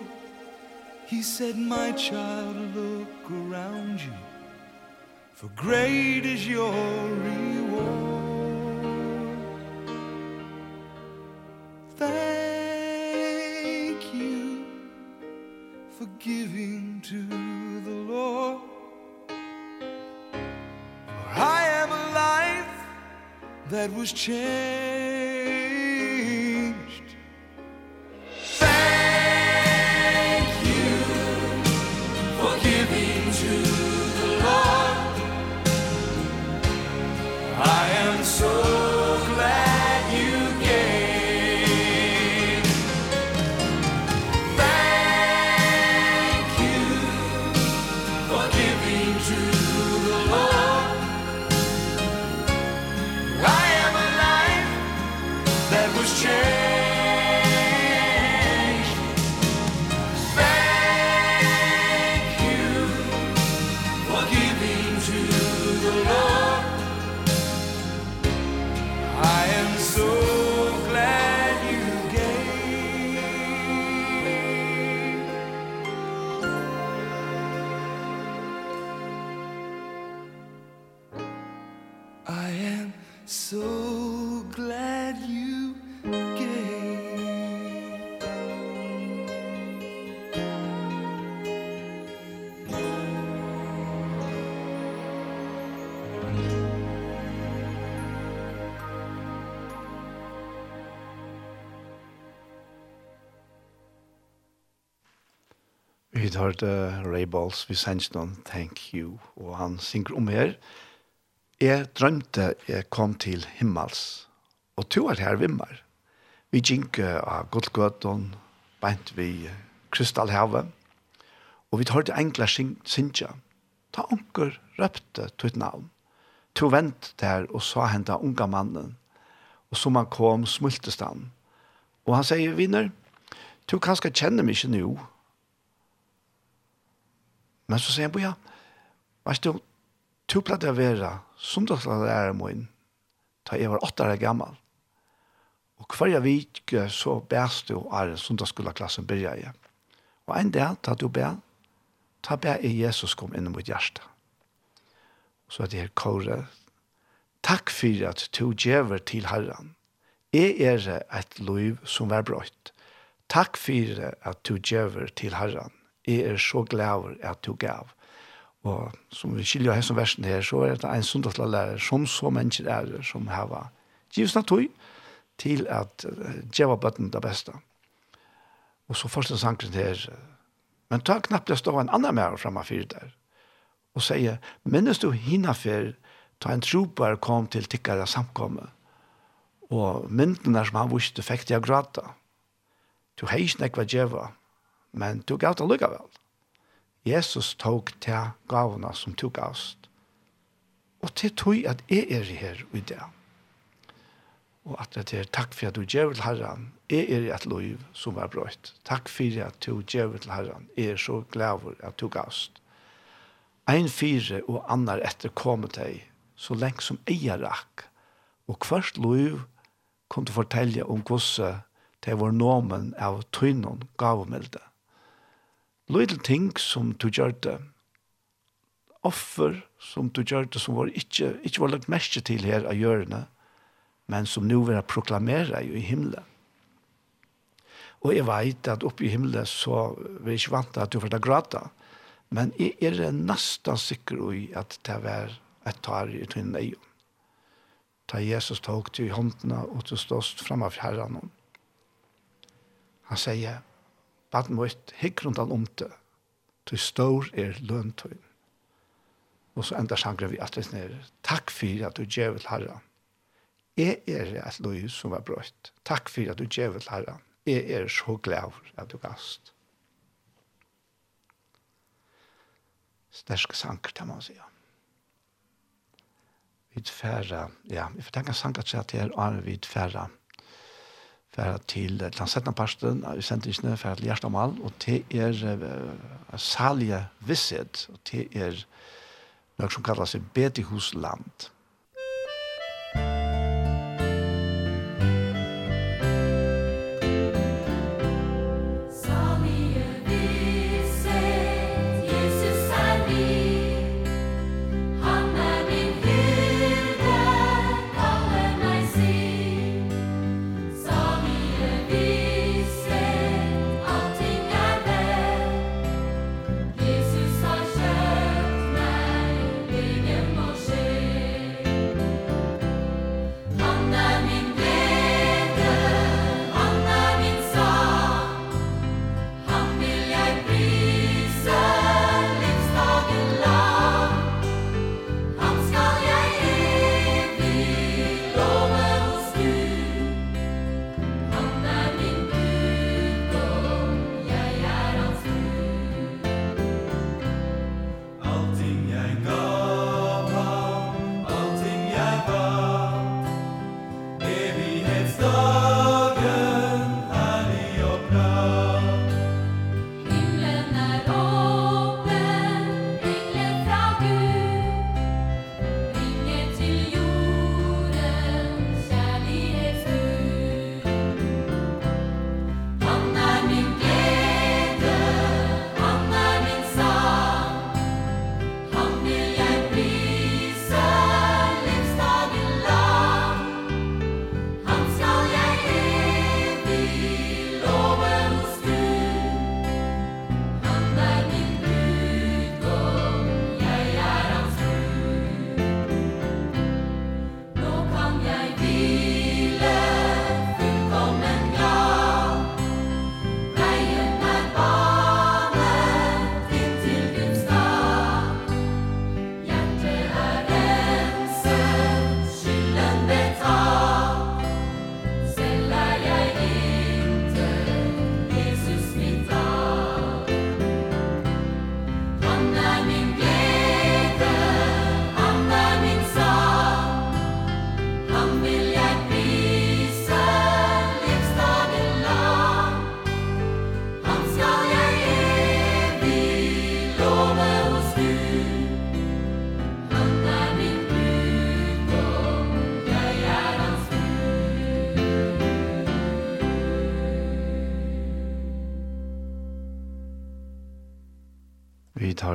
He said, my child, look around you For great is your reward. thank you for giving to the Lord. For I am a life that was changed.
hørte Ray Balls vi sendte noen Thank You, og han synger om her. Jeg drømte jeg kom til himmels, og to er her vimmer. Vi gikk av Godgøtten, beint vi Kristallhavet, og vi hørte enkla sinja. Ta onker røpte til et navn. To vent der og sa henne unga mannen, og som han kom smultestan. Og han sier, vinner, du kanskje kjenner meg ikke nå, Men så sier han, boja, vet du, to platt jeg være, som du skal lære meg inn, da jeg var åtte år gammel. Og hver jeg vike så bæst du er som du skulle klassen begynne i. Og en dag, da du bæ, da bæ er Jesus kom inn mot hjertet. Og så er det her kåre, takk for at du djever til Herren. Jeg er et liv som er brøtt. Takk for at du djever til Herren jeg er så glad at du gav. Og som vi skiljer her som versen her, så er det en sundagslærer som så mennesker er som har givs tog til at djeva bøtten det beste. Og så første sangen her, men ta knapt det stå en annan mer fremme fyr der, og sier, minnes du hina fyr, ta en tropar kom til tikkare samkommet, og myndene som han visste fikk til å gråte, Du heis nekva djeva, men du gav det lykkevel. Jesus tog til gavene som tok avst. Og til tog at jeg er her i det. Og at det er takk for at du gjør til Herren, jeg er i et liv som var brøyt. Takk for at du gjør til Herren, jeg er så glad for at du gavst. Ein fire og annar etter kom til så lenge som jeg rakk. Og hvert liv kom til å fortelle om hvordan det var nomen av tøynen gavmelde. Little ting som du gjør det. Offer som du gjør det, som var ikke, ikke var lagt mest til her av hjørne, men som nå vil proklamere i himmelen. Og jeg vet at oppe i himmelen så vil jeg ikke vant at du får ta gråta, men jeg er nesten sikker i at det var et tar i tøyne øyne. Ta Jesus tog til håndene og til ståst fremme av herren. Han sier, Baden mot hikk rundt han om det. Du står er løntøyen. Og så enda sangre vi at det er Takk for at du djevel herre. Jeg er et løy som var brøtt. Takk for at du djevel herre. Jeg er så glad at du gast. Sterske sanger, det må man si. Vi tfæra, ja, vi får tenke sanger til at det er vi tfæra. Ja færa til Lansettna settende parsten av sendingene, færa til Gjerstamal, og det er uh, salje visset, og det er noe som
kallas bedehusland.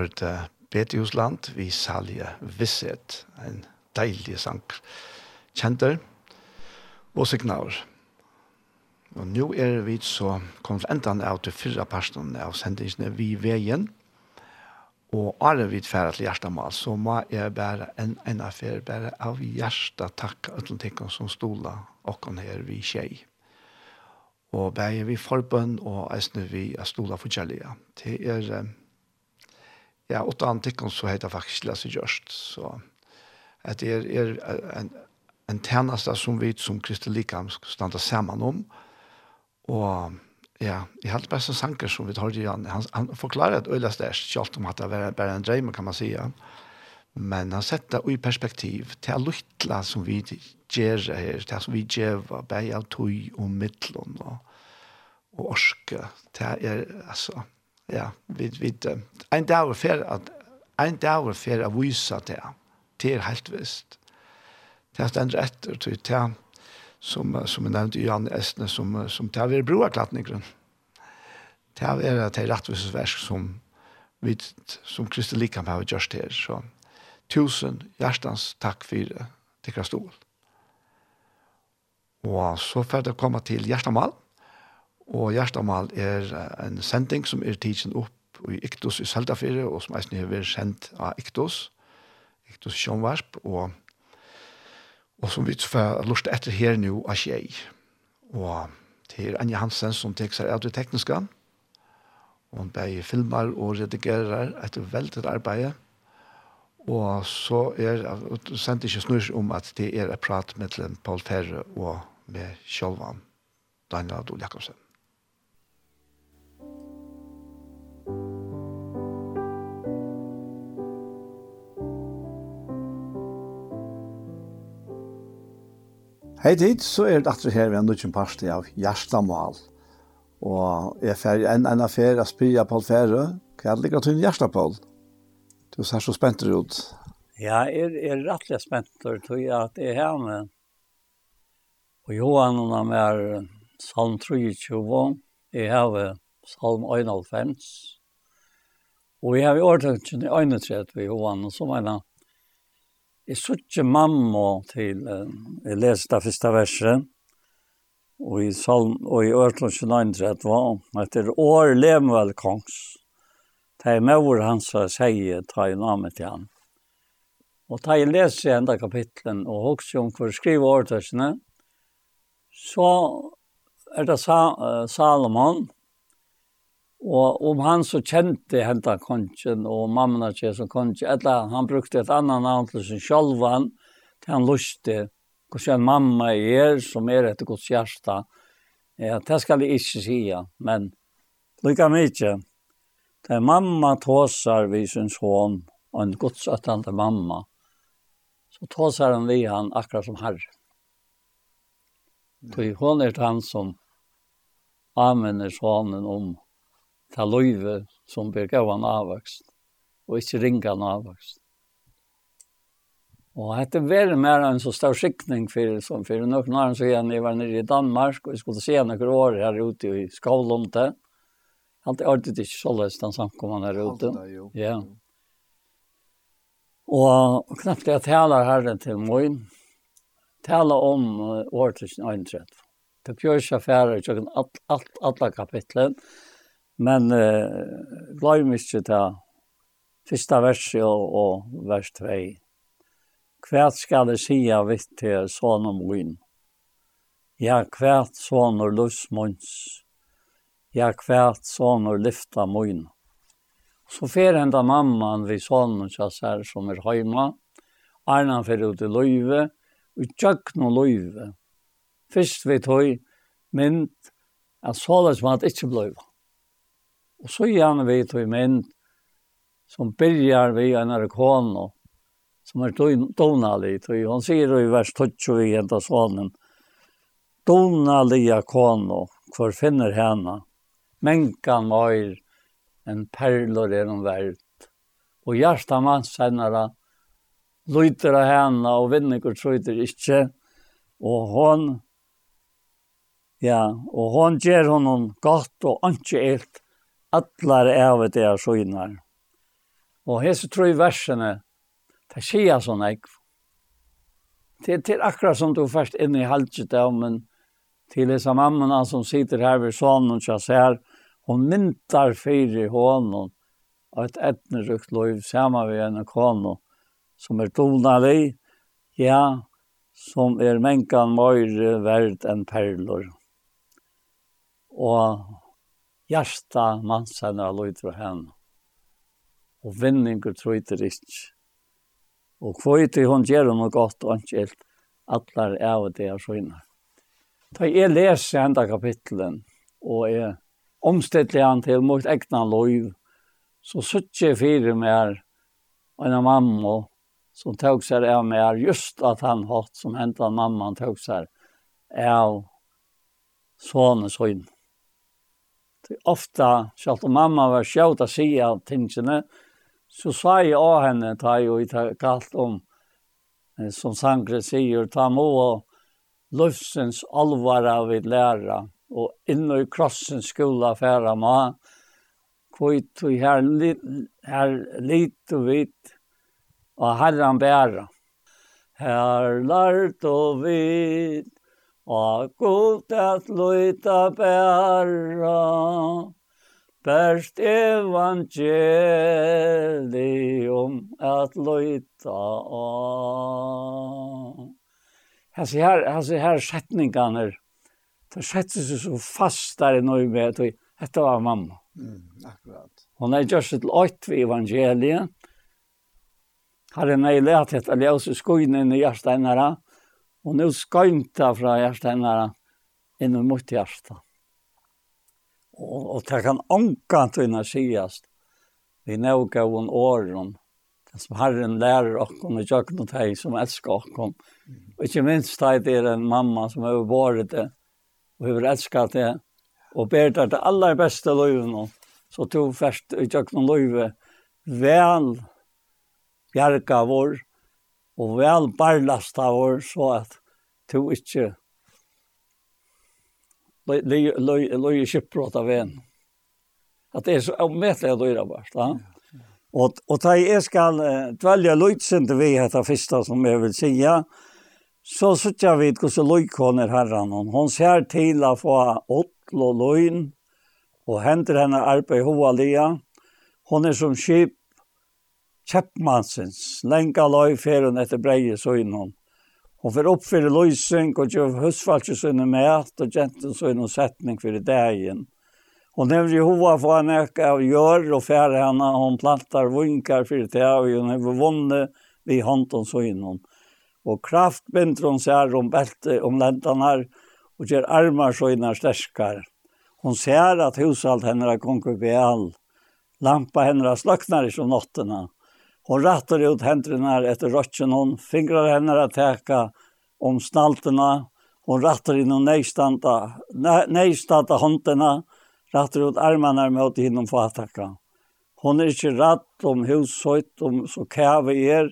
hørt uh, Betiusland
vi salje Visset, en deilig sang. Kjenter og signaler. Og nå er vi så kommet enden av til fyrre personen av sendingene vi veien. Og alle vi ferdig til hjertemål, så må jeg bare en, en affær bare av hjertet takk uten tingene som stola og her vi skjei. Og bare vi forbønn og eisne vi stola for kjærlige. Det er... Um, ja, åtta antikken så heter faktisk Lasse Gjørst. Så at det er, er en, en tjeneste som vi som Kristi Likam skal stande sammen om. Og ja, i helt beste sanker som vi tar til han, han, han forklarer et øyla størst, ikke alt om at det er bare en drøm, kan man si. Men han setter det i perspektiv til å lytte som vi gjør her, til som vi gjør, bare av tog og middelen og, og orske. Det er, altså, ja, vi, vi, en dag fer at, en dag fer at vise til, til er helt visst. Det er stendt etter til det, som, som ein nevnte Jan Estne, som, som det broa broaklatten i grunn. Det er et vers som vi, som Kristi Likam har just her, så tusen hjertens takk for det, det kan stål. Og så får det komma til hjertemål. Og Gjertamal er en sending som er tidsen opp i Iktus i Seldafire, og som eisen har vært sendt av Iktus, Iktus Sjønvarp, og, og som vi får lort etter her nå av Kjei. Og til er Anja Hansen som tek seg av det tekniske, og hun bare filmer og redigerer etter veldig arbeid, og så er sendt ikke snurs om at det er et prat mellom Paul Terre og med Kjølvan, Daniel Adol Jakobsen. Hei tid, så er det atre her ved en liten parste av Gjerstamal. Og jeg fer en en affær av Spria Paul Fære. Hva er det ligger til Gjerstapol? Du ser så spent ut.
Ja, jeg er rettelig spent ut, tror jeg at jeg er her med. Og Johan og han er salm 23, jeg har salm 91. Og jeg har i årtøkken i 31 ved Johan, og så mener jeg, jeg ikke mamma til, jeg leste det første verset, og i salm, og i overtenkt 31 var, etter år levn vel kongs, det er mor hans som sier, ta i namet til han. Og ta i leser i enda kapitlen, og hokse om hvor skriver overtenktene, så er det Salomon, Og om han så kjente henta kongen og mamma kje som kongen, eller han brukte et annan navn til sin sjolvan, til han luste, hvordan mamma er, som er etter gods hjärsta. Ja, det skal jeg ikke si, men lykka mykje. Det er mamma tåsar vi sin son, og en godsøttende mamma, så tåsar han vi han akkurat som herre. Så hon er han som anvender sonen om ta løyve som blir gavan avvokst, og ikke ringa han avvokst. Og hette veldig mer enn så stor skikning for, som for noen år siden jeg var nere i Danmark, og jeg skulle se noen år her ute i Skavlunde. Alt er alltid ikke så løst den samkommen her ute. Ja. Og, og knappt jeg taler herren til Moin, taler om år 1931. Det gjør ikke affærer, i alt, alt, alle kapitlet, Men eh, glad mykje til fyrsta verset og, og vers 2. Hva skal jeg sia vitt til sånn om vinn? Ja, hva sånn og løsmunns? Ja, hva sånn og lyfta munn? Så fer enda mamman vi sonen kjassar som er heima, Arnan fer ut i løyve, og tjøkken og løyve. Først vi tøy mynd at såles man at ikkje bløyva. Og så gjerne vi tog med som byrjar vi en av arkano som er donalig. Han sier i vers 12 i en av sonen. Donalig arkano, hvor finner henne. menkan var en perlor er är de og Och hjärsta mansennare lyter av henne og och vinnigur tröjter ikke og hon, ja, og hon gjør honom godt og ikke helt allar av det er søgnar. Og hese trøy versene, det skjer sånn ekv. Det er akkurat som du først inn i halvtid av, men til hese mammana som sitter her ved sonen og ser, hon myntar fyrir hånden og et etnerukt lov saman ved en kono som er donalig, ja, som er menkan møyre verd enn perlor. Og hjärsta mansen har lojt för henne. Och vinningar tröjter inte. Og kvøyti hon gjer hon godt og helt allar er av det er søgna. Da jeg leser enda kapitlen, og jeg omstedler han til mot egna loiv, så suttje fire mer og en mamma som tog seg av mer, just at han hatt som hentan mamman tog seg av sånne søgna ofta, selv om mamma var sjøvd å si av tingene, så sa jeg av henne, ta jo i kalt om, som Sankre sier, ta må og løftsens av vid læra, og inn i krossens skola færa ma, kvitt vi her, lit, her lit og vitt, og herran bæra. Her lart og vitt, Og god at løyta bæra, Berst evangelium at luta av. Hasi her, hasi her setningarna, det setter seg så fast der i nøy med at dette var mamma.
Mm, akkurat.
Hon er gjørst et løyt ved evangeliet. Herren er i at etter ljøse skoene i hjertet henne Og nå skøymte jeg fra hjertene inn mot hjertet. Og, og det kan anka til å sies. Vi någ av en åren. Det som Herren lærer okken og gjør noe til som elsker okken. Og ikke minst det er en mamma som har vært det og har elsket det og ber deg til aller beste løyven. Så tog først og gjør noe løyve vel bjerga vår og vel barlast av år, så at du ikke løy i kjøpbrot av en. At det er så omvettelig at du er bare, da. Og, og da jeg skal dvelja løytsende vi etter første som jeg vil si, ja, så sitter vi hvordan løykåner herren. Hun ser til å få åttel og løgn, og henter henne arbeid i hovedet. Hun er som skip Kjeppmannsens, lenka løy ferien etter breie søgnen. Hun får oppfyre løysing og gjør høstfalske med at og gjenten søgnen setning for dagen. Hun nevner i hova for han ikke av gjør og færre henne, hun plantar vinkar for det og hun har vunnet vi hånden søgnen. Og kraft binder hun seg om belte om lentene her og gjør armar søgner sterskere. Hun ser at husalt henne er all. Lampa henne sløknar ikke om nattene og rattar ut hendrene etter rötchen hon, fingrar henne att täcka om snalterna. hon rattar inn og nejstanta, nejstanta hånderna. rattar ut armarna mot hinnom fatakka. Hon är inte ratt om hushöjt om så kæve er,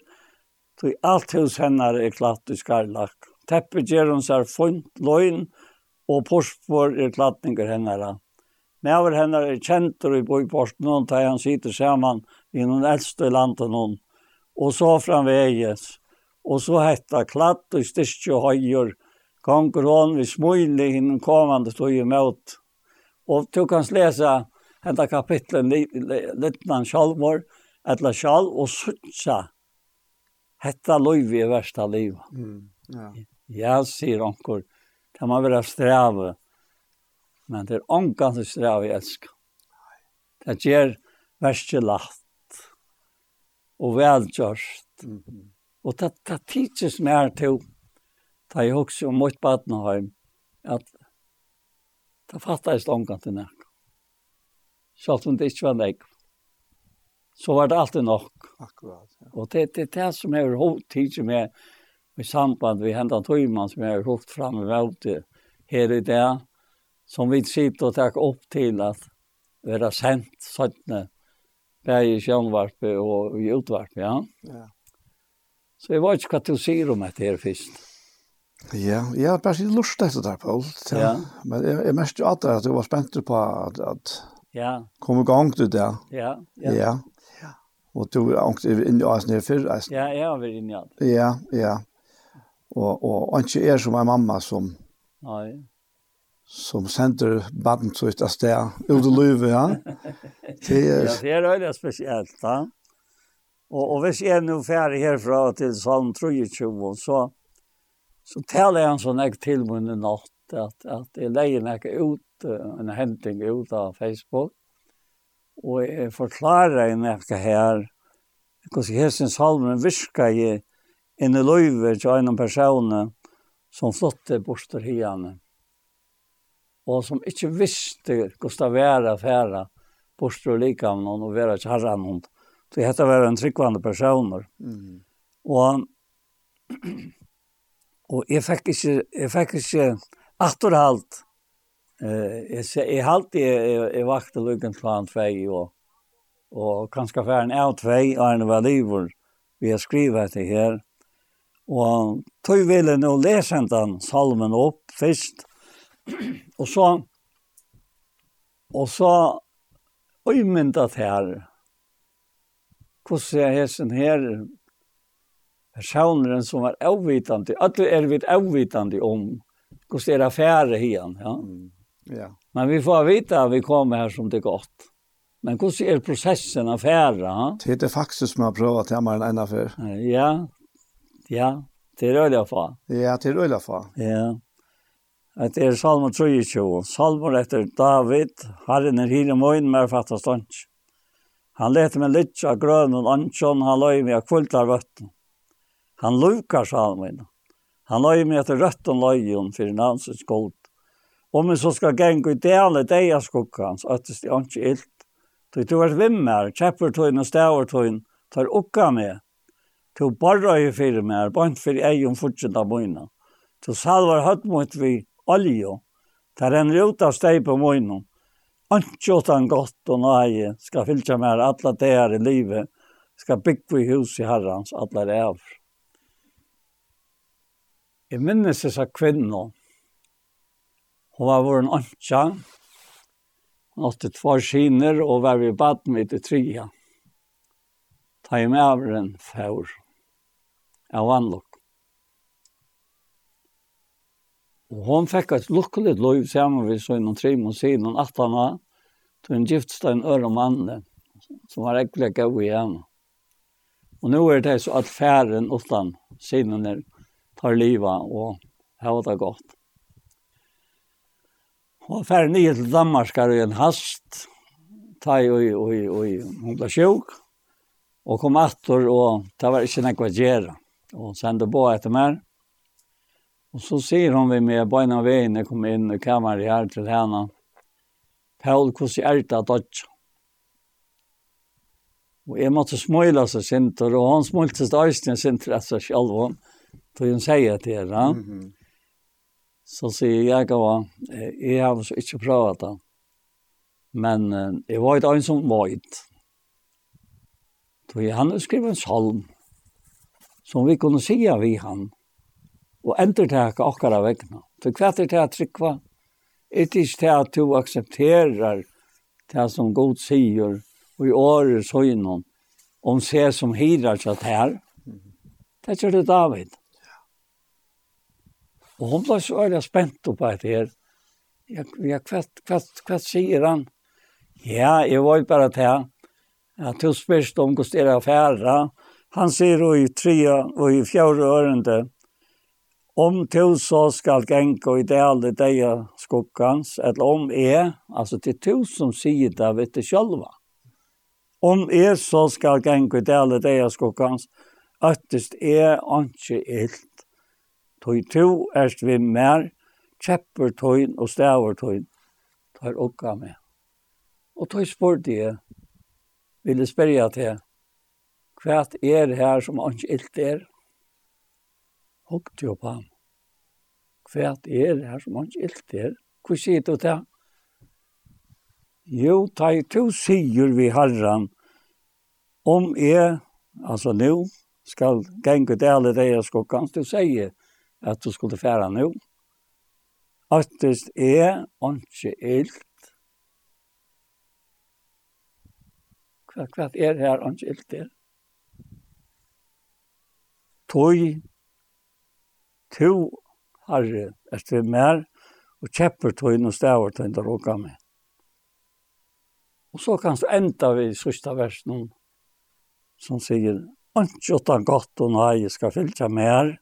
tog alt hus henne er klatt i skarlak. Teppet ger hon sig funt, løgn, og porspår er klattninger henne. Med over henne er kjentur i bøyporten, og tar han sitter sammen, i noen eldste landet noen, og så framveges. Og så hetta klatt og styrke og høyer, konger hon vi smøylig innen kommande tog imot. Og du kan lese henta kapitlen Littnan Kjallmor, etla Kjall, og sutsa hetta løyvi i versta liv.
Mm, ja.
ja, sier onkur, det må være strave, men det er onkan som strave jeg elsker. Det gjør verste lagt og velgjørst. Mm -hmm. Og det, det tidses mer til, da jeg også om mot badenheim, at det fattes langt til nek. Selv om det ikke var nek, så var det alltid nok.
Akkurat, ja.
Og det, det er det som er tidses med, i samband med hendan tøyman som er hukt fram i velte her i det, som vi sitter og tar opp til at være sendt sånne Bæg i sjønvarpe og i utvarpe, ja.
Ja.
Så jeg vet ikke hva du sier om dette her først.
Ja, jeg har bare sitt lurt etter det, Paul. Ja.
ja.
Men jeg, jeg mest jo at det, at jeg var spent på at, at
ja.
kom i gang til det.
Ja,
ja.
ja.
ja. Og du er angst inn i oss nere før.
Ja, jeg har vært inn i alt.
Ja, ja. Og, og ikke er som en mamma som...
Nei
som sender baden så ut av sted, ut i livet, ja. Det er,
ja, det er veldig spesielt, da. Og, og hvis jeg er nå ferdig herfra til Salm 23, så, så taler jeg en sånn jeg til min natt, at, at jeg leier meg ut, en henting ut av Facebook, og jeg forklarer en ikke her, hvordan jeg synes salmen virker i, inn i løyve til en person som flotte bort til henne og som ikke visste hvordan det var å fære bort og noen og være kjærre noen. Så dette var en tryggvande personer.
Mm.
Og, og jeg fikk ikke, jeg fikk ikke atterhalt. Eh, jeg, jeg halte jeg, jeg, jeg vakte lukken til han tvei og, og kanskje færen av tvei og en var livet vi har skrivet det her. Og tog ville nå lese den salmen opp først, [CLEARS THROAT] og så, og så, uimyndat her, hvordan jeg hesen her, personeren som var avvitande, alle er vi avvitande om, hvordan er affære igjen, ja. Mm.
ja.
Men vi får vite at vi kommer her som det er godt. Men hvordan er prosessen affære, ja?
Det er faktisk som jeg har prøvd til meg en affære.
Ja, ja, det er øyla fa.
Ja, det er øyla fa.
Ja. Det er salmer 23. Salmer etter David. Herren er hire møyen, med fattig stånd. Han leter med litt av grøn og ansjon, han løy med av kvultar vøtten. Han lukar salmen. Han løy med etter røtten løyen, for navnsens gold. Om vi så skal gengu i dele deg av skukkans, øttes det ikke ilt. Du tog er vimmer, kjeppertøyn og stavertøyn, tar ukka med. Du borra i fyrir mer, bant fyrir egen fortsatt av møyna. Du salvar høtt mot vi, olje. Det en rot av steg på munnen. Ikke utan godt og nøye skal fylke med alle det i livet. Skal bygge i hus i herrens, alle det av. Jeg minnes disse kvinner. Hun var vår ønske. Hun hadde två skiner og var vi bad med i tria. Ta i med av en fjord. Jeg var. Og hon fikk et lukkelig lov sammen med sin og trim og at han var til en gifte en øre mann, som var ekkelig gav igjen. Og nå er det så at færen utan sinene tar livet og har det godt. Og færen nye til Danmark er en hast, ta i, og, og, og, hun ble sjuk, og kom atter, og det var ikke noe å gjøre. Og sendte på etter meg, Og så sier hun vi med beina veien, jeg kom inn i kammaren her til henne. Paul hvordan er det at dotch. Og jeg måtte smøyla seg sinter, og han smölte sig øyne sinter etter seg selv, og Då hun sier til henne.
Mm -hmm.
Så sier jeg, att jeg har så ikke prøvd det. Men jeg var inte en som var inte. Då han skrev en salm som vi kunne kunde säga vid honom og endurtaka okkara vegna. Så hva er det at trykva? Er det ikke til at du aksepterer det som god sier og i året så innom om se som hirar seg her? Det er det David. Og hun ble så veldig spent på det her. Ja, ja hva, hva, hva sier han? Ja, jeg var jo bare til at du spørste om hvordan det er affæra. Han sier jo i tre og i fjerde ørende Om du så skal genka i det alle deia skukkans, eller om er, altså til to som sier det vet det sjølva. Om er så skal genka i det alle deia skukkans, øttest er ikke ilt. Toi to erst vi mer, kjepper toin og stavar toin, tar okka med. Og toi spurte jeg, ville spørre til, hva er her som anki ilt er? hokte jo på ham. Hva er det her som han ilt er? Hva sier du til? Jo, ta i to sier vi herren, om jeg, altså nå, skal genge til alle det jeg skal kanskje du sier at du skulle fære nå. Øttest er ikke ilt. Hva, hva er her ikke ilt er? Tøy to herre etter mer, og kjepper tøyne og stavar tøyne til å råka med. Og så kan så enda vi i sørste versen som sier, «Ønsk åtta godt og nei, jeg skal fylte mer,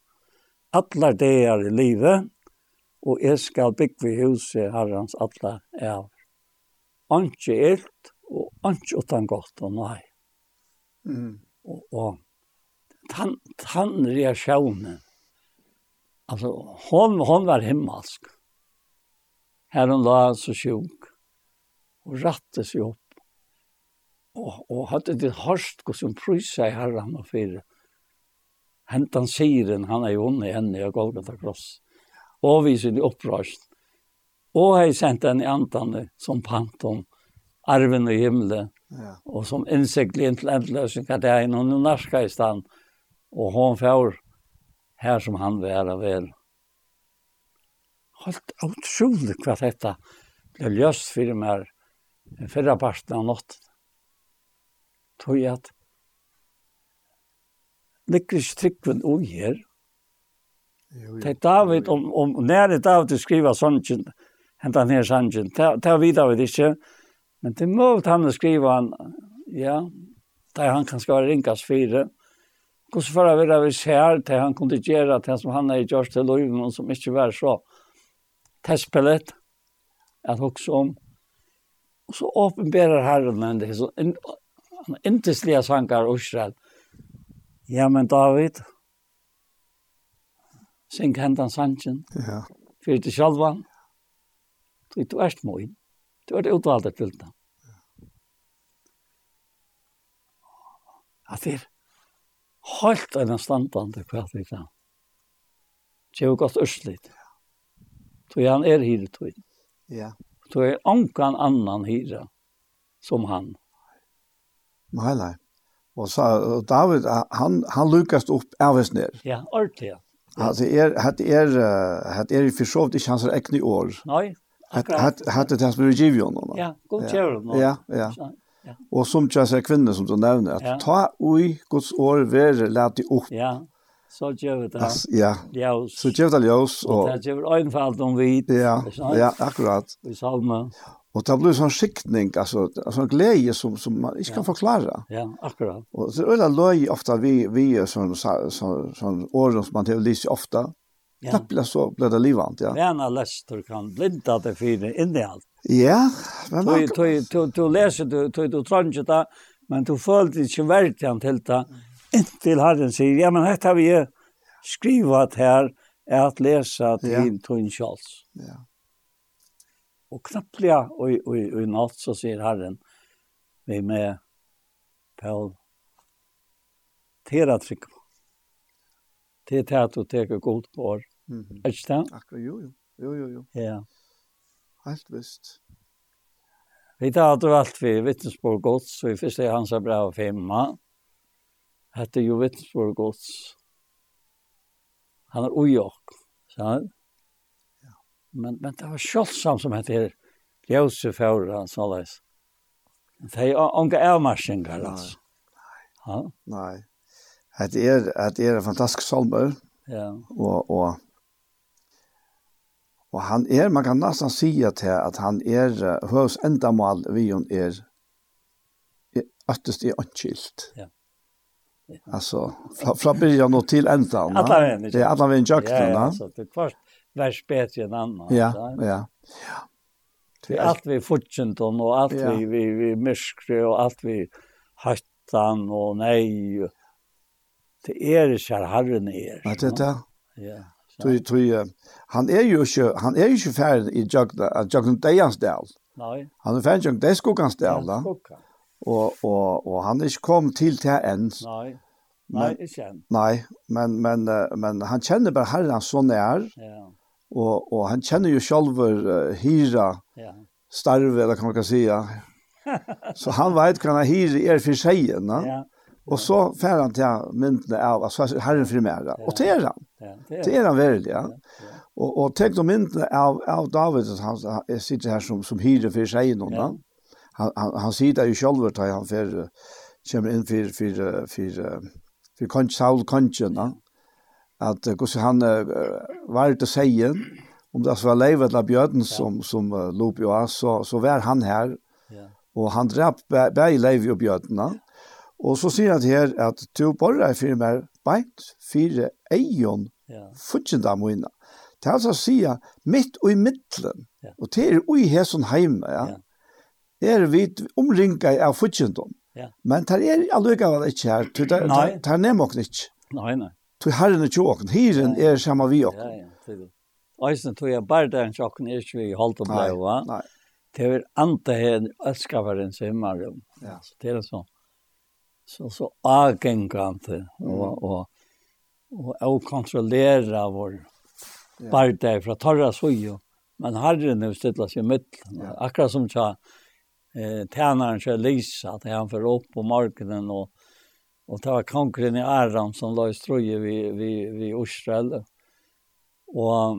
atler det er i livet, og jeg skal bygge i huset herrens atler er. Ønsk ilt, og ønsk åtta godt og nei.»
mm.
Og, og han, han reaksjonen, Alltså hon hon var himmelsk. Här hon la så sjuk och ratte sig upp. Och och hade det hørst och som prisa i herren och för hentan siren han är ju onne henne och Golgata kross. Och vi opprørst. Og Och sendte henne en antande som panton arven i himmelen.
Ja.
Och som innsiktlig till ändlösen kan det er noen narska i stan. Och hon får her som han var av vel. Helt utrolig hva dette ble løst for meg fyrre parten av natten. Tror jeg at ligger ikke tryggven og her. Det er David, om, om nære David skriver sånn, hentan her sannsyn, det er vi David ikke, men det måtte han skriva han, ja, der han kan skal være ringast fire, Hur så förra vara vi ser till han kunde göra till som han är gjort till löven och som inte var så testpillet att också om och så uppenbarar Herren en det så en intensliga sankar Israel. Ja men David sing hendan sanchen.
Ja.
fyrir til själva. Det du erst moin. du er utvalt til filta. Ja. Det Halt er den standande kvart vi kan. Det er jo godt østligt. Så han er hyre tog.
Ja.
Så er ankan annan hyre som han.
Nei, nei. Og så David, han, han lukast opp avvis ned.
Ja, ordentlig,
ja. Alltså er, hade er, hade er för så ikke hans egna år. Nej. Hade er det som er gav honom.
Ja, god kör.
Ja, ja.
Ja.
Og som jag säger kvinnor som du nevner, att
ja.
ta oj Guds år være lät dig.
Ja. Så gjør vi det.
As, ja.
Ja,
Så gjør vi det ljus
och,
och
det gjør vi om vi.
Ja. Ja, akkurat.
I salma.
Och det blir sånn skiktning alltså alltså en glädje som som man inte kan förklara.
Ja, akkurat.
Och så øyla løy ofta vi vi er sånn, sånn, sånn, sånn ord som man det ofta.
Ja.
Det blir så blir det livant, ja.
Gärna lester kan blinda det fina innehåll.
Ja, men man...
Du, du, du leser, du, du, du ikke det, men du følte ikke verdt igjen til det, inntil Herren sier, ja, men dette har vi skrivet her, er at lese til Tøyn Kjals.
Ja.
Og knapplega, og, og, og i natt så sier Herren, vi er med Paul, tera trykk på. Det er det at du teker god på år.
Mm -hmm.
Er ikke det?
Akkurat, jo, jo. Jo, jo, jo.
Ja. Yeah.
Helt visst.
Vi tar alt og alt for vittnesbord gods, og vi første hans er bra og femma. Hette jo vittnesbord gods. Han er ujok, sa han. Ja. Men, men det var kjølsam som hette her. Josef Fjord, han sa leis. Det er unge avmarsinger, altså. Nei.
Nei. Nei. Det er, det er en fantastisk salmer.
Ja.
Og, og Og han er, man kan nesten si til at han er høys endamal vi hun er øttest i åndskilt.
Ja.
Altså, fra, fra byrjan og til endan.
Alla veien, ikke?
Det er alla veien jøkken,
ja.
Ja,
altså, det er kvart vers bedre enn annan.
Ja,
ja,
ja.
Det er alt vi fortjentan, og alt vi, vi, vi myskre, og alt vi hattan, og nei, det er ikke herren er.
Ja, det er det?
Ja.
Tui, tui, han er jo ikke, han er jo ikke ferdig i Jøgna, Jøgna Deians del.
Nei.
Han er ferdig i Jøgna Deiskokkans del, da. Og, og, og han er ikke kommet til til enn.
Nei. Nei,
men,
ikke enn.
Nei, men, men, men han kjenner bare herren så nær.
Ja.
Og, og han kjenner jo selv uh, hyra,
ja.
starve, eller kan man kan si. [LAUGHS] Så han vet hva han hyra er for seg, Ja, Og så fer han til myndene av, altså herren for meg, og til er han.
Ja,
Til er han veldig, ja. Og, og tenk om myndene av, av David, at han, han sitter her som, som hyre for seg noen,
ja.
han, han, han sitter jo selv, da han fer, kommer inn for, for, for, for, for Saul Kongen, ja. at hvordan han var til seien, om det var leivet til Bjørn som, som uh, lop jo av, så, så var han
her,
og han drap begge leivet og Bjørn, ja. Og så sier han her at du borre er fire mer beint, fire eion,
ja.
fudgjenda moina. Det er altså å si midt og i middelen,
ja.
og det er ui hesson heime, ja.
ja.
er vi omringa av fudgjendom.
Ja.
Men det er allikevel ikke her, det
er, det
er nemokn ikke.
Nei, nei.
Det er herren ikke åkn, hiren er samme vi
åkn.
Ja,
ja, det er Eisen tog jeg bare der en sjokken er ikke vi holdt
om
det, va?
Nei.
Det er andre her, øskaveren som er
Ja.
Så det er sånn så så agengante och och och och kontrollera vår parti från torra sojo men hade nu stilla sig
mitt
akkurat som så eh tjänaren kör Lisa att han för upp på marknaden och och ta konkret i Aram som la i ströje vi vi vi Israel och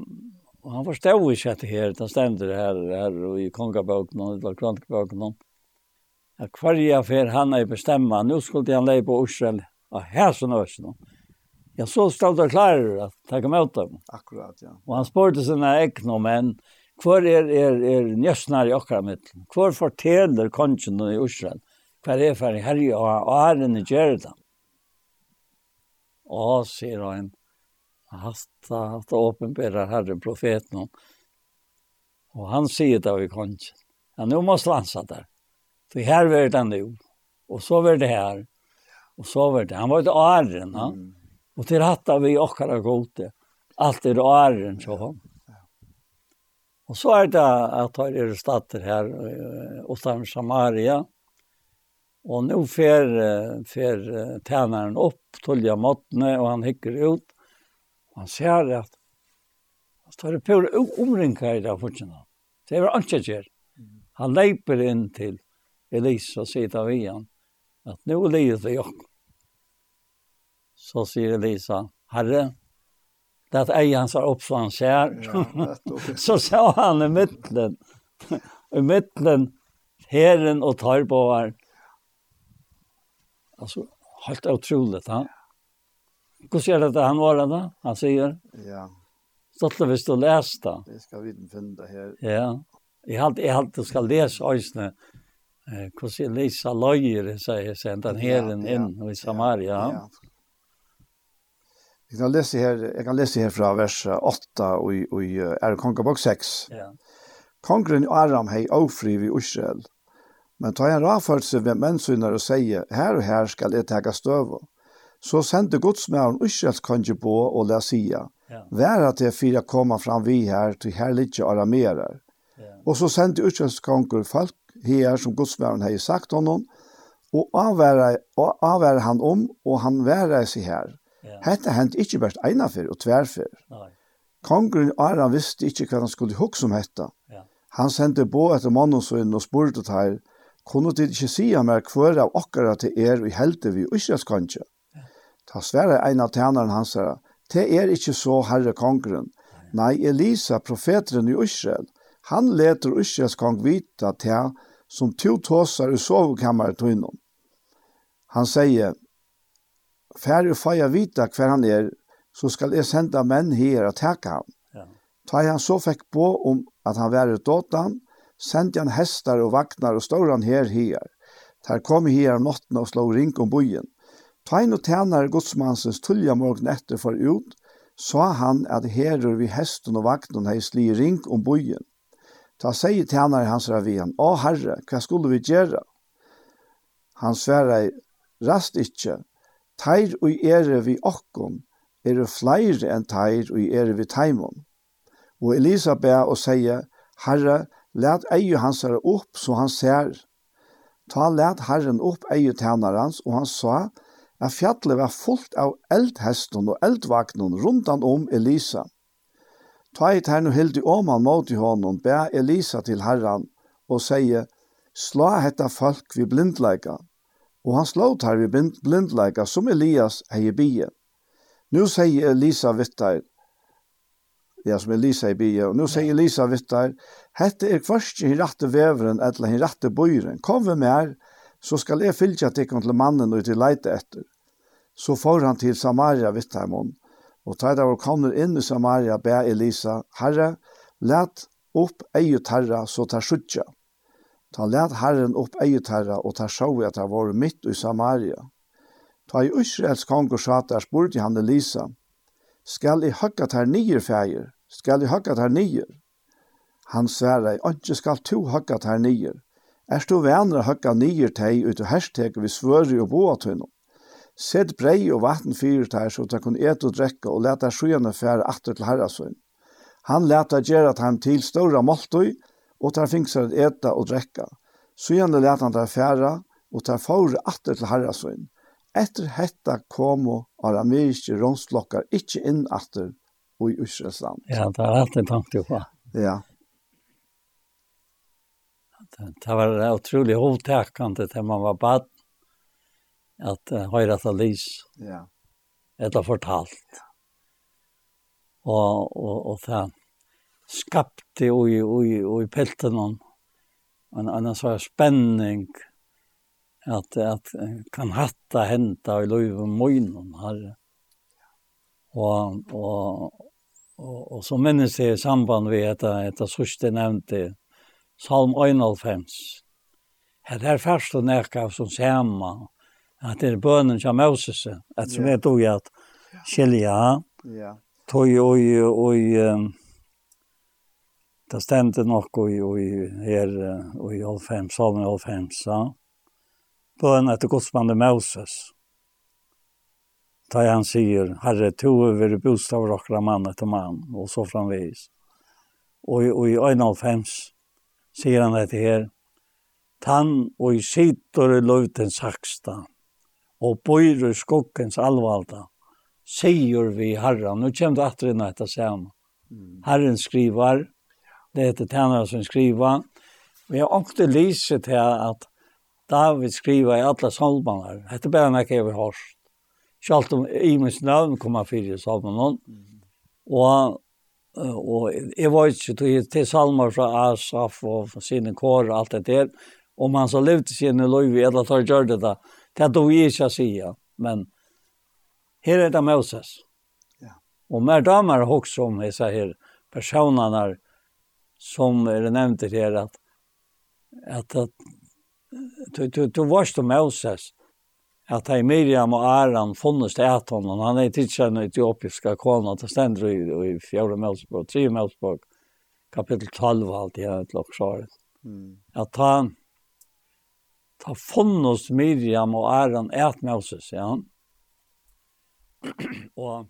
Og han forstod ikke at det her, det stender her, her i kongabøkene, eller kvantkabøkene, at kvarja fer han er bestemma, nå skulle han leie på Israel, og her som øsene. Ja, så stod det klarer at ta kom ut dem.
Akkurat, ja.
Og han spurte sine egne menn, hver er, er, er njøsner i okra mittlen? Hver forteller kongen i Israel? Hver er for herre og, og æren i Gjerda? Og sier han, hatta, hatta åpenbærer herre profeten. Og han sier det av i kongen. Ja, nå må slansa der. Så her var det nu. Och så var det här. Och så var det. Han var ett æren. Ja?
Mm.
Och till hattar vi åkara gode. Allt är åren så han. Och så är det att ha er stater här utan Samaria. Och nu fer, fer tjänaren upp, tulja måttene, och han hikker ut. Han ser att han tar det på omringar i det fortsatt. Det er väl inte Han leiper inn til Elisa sitta vid han. nå nu det jo. Så sier Elisa, Herre, det är hans upp från skär. så sa han i midtelen, I midtelen, herren og tar på här. Alltså, helt otroligt. Ha? Hvordan ser det att han var da, Han sier?
Ja.
Stottla hvis du leser Det
skal vi finne finna her.
Ja. jeg har alltid skal läsa ösnen Eh, hvordan Lisa løyer den sendte
han heren
inn i Samaria.
Ja, ja. Jeg kan lese her, jeg kan lese her fra vers 8 og i er kongabok 6.
Ja.
Kongren Aram hei ofri vi Israel. Men ta en rafølse ved mennsynner og sier, her og her skal jeg tega støv. Så sendte godsmæren Israels konge på og la sia,
ja.
vær at jeg fyra koma fram vi her til her litje aramerer.
Ja.
Og så sendte Israels konger folk her som godsværen har sagt honom, og avvære, og han om, og han være seg her.
Ja.
Hette hent ikke bare einafer og tverfer. Kongren Aran visste ikke hva han skulle hukke som hette.
Ja.
Han sendte på etter mannen sin og spurte til kunne de ikke si mer hver av okkara til er og helte vi og ikke skanskje. Ja. Ta svære en av tjeneren hans her, det er ikke så herre kongren. Nei, Elisa, profeteren i Israel, han leter Israels kong vita til som to tåsar i sovekammeret tog innom. Han säger, Fär du faja vita hver han är, så skall jag sända män her att teka han.
Ja.
Ta han så fick på om att han var ut sendte han, sände han hästar och vagnar och stod han her her. Där kom här natten och slog ring om bojen. Ta han och tjänare godsmansens tullja morgen etter för ut, sa han at herur vi hästen och vagnen hei sli ring om bojen. Ta seg sier til henne hans ravian. «Å herre, hva skulle vi gjøre?» Han sverar rast ikkje, «Teir og ere vi okkom, er det flere enn teir og ere vi teimon?» Og Elisa ber og sier, «Herre, let eie hans herre opp, så han ser.» Ta let herren opp eie tænare hans, og han sa, at fjallet var fullt av eldhesten og eldvagnen rundan om Elisa. Ta i tern og hildi åman mot i hånden, bæ Elisa til herran, og seie, slå hetta folk vi blindleika. Og han slå her vi blindleika, som Elias hei bie. Nu sier Elisa vittar, ja, som Elisa i bie, og nå sier Elisa vittar, hette er kvarski i rette veveren, etla hin rette bøyren, kom vi mer, så skal jeg fylja tikkum til mannen og til leite etter. Så får han til Samaria vittar mon, Og tar det var kommer inn i Samaria, be Elisa, Herre, let opp eget herre, så tar suttja. Ta let Herren opp eget herre, og tar sjå at det var mitt i Samaria. Ta i Israels kong og satar spurte han Elisa, skal jeg hakka ter nyer feir? skal jeg hakka ter nyer. Han sværa, ikke skal to hakka ter nyer. Er du venner hakka nyer teg ut og hersteg vi svører og boat henne. Sett brei og vatten fyrir tær så tær kun et og drekka og leta sjøyane fære atter til herrasøyn. Han leta gjerra at til stora måltøy, og tær fingsar at eta og drekka. Sjøyane leta han tær færa, og tær fåre atter til herrasøyn. Etter hetta kom og arameiske rånslokkar ikkje inn atter og i Israels land.
Ja, det er alltid tankt jo på.
Ja.
Det, det var utrolig hovedtakende til man var bad, at uh, høyre til lys.
Ja.
Etter fortalt. Og, og, og det skapte i, i, i pelten en, en sånn spenning at, at kan hatta henta i løyve møgnen her. Og, og, og, og så minnes jeg i samband med etter, etter sørste nevnte Salm 91. Her er først og nekka som sema at det er bønnen som Moses, at som er tog at skilja,
ja.
tog og og det stemte nok og i, og her og i Olfheim, Salmen Olfheim, sa, bønnen etter godsmannen Moses. Da han sier, Herre, to over bostav okra mann etter mann, og så framvis. Og, og i 1,5 sier han dette her, Tann og i sitter i løvten saksta, og bøyre skokkens alvalda, sier vi herren, nå kommer det atter inn etter sen. Herren skriver, det heter tjenere som skriver, vi har ångte lyset til at David skriver i alla salmanar, hette bare nekka jeg har hørst. Sjalt om Imens navn kommer han fyrir i salmanon, og og jeg var ikke til, til salmer fra Asaf og sine kår og alt det der, om han så levde sine løyve, eller tar gjør det da, Det då är jag säga, men här är det Moses.
Ja.
Och mer damer också om jag här personerna som är nämnt här att att att du du du varst om Moses att han Miriam och Aron funnits det att honom. Han är tidsen i etiopiska kona och ständer i, i fjärde Melsborg, tre Melsborg, kapitel 12 allt i har ett locksåret.
Mm.
Att han, ta fonnos Miriam og Aron et Moses, ja. og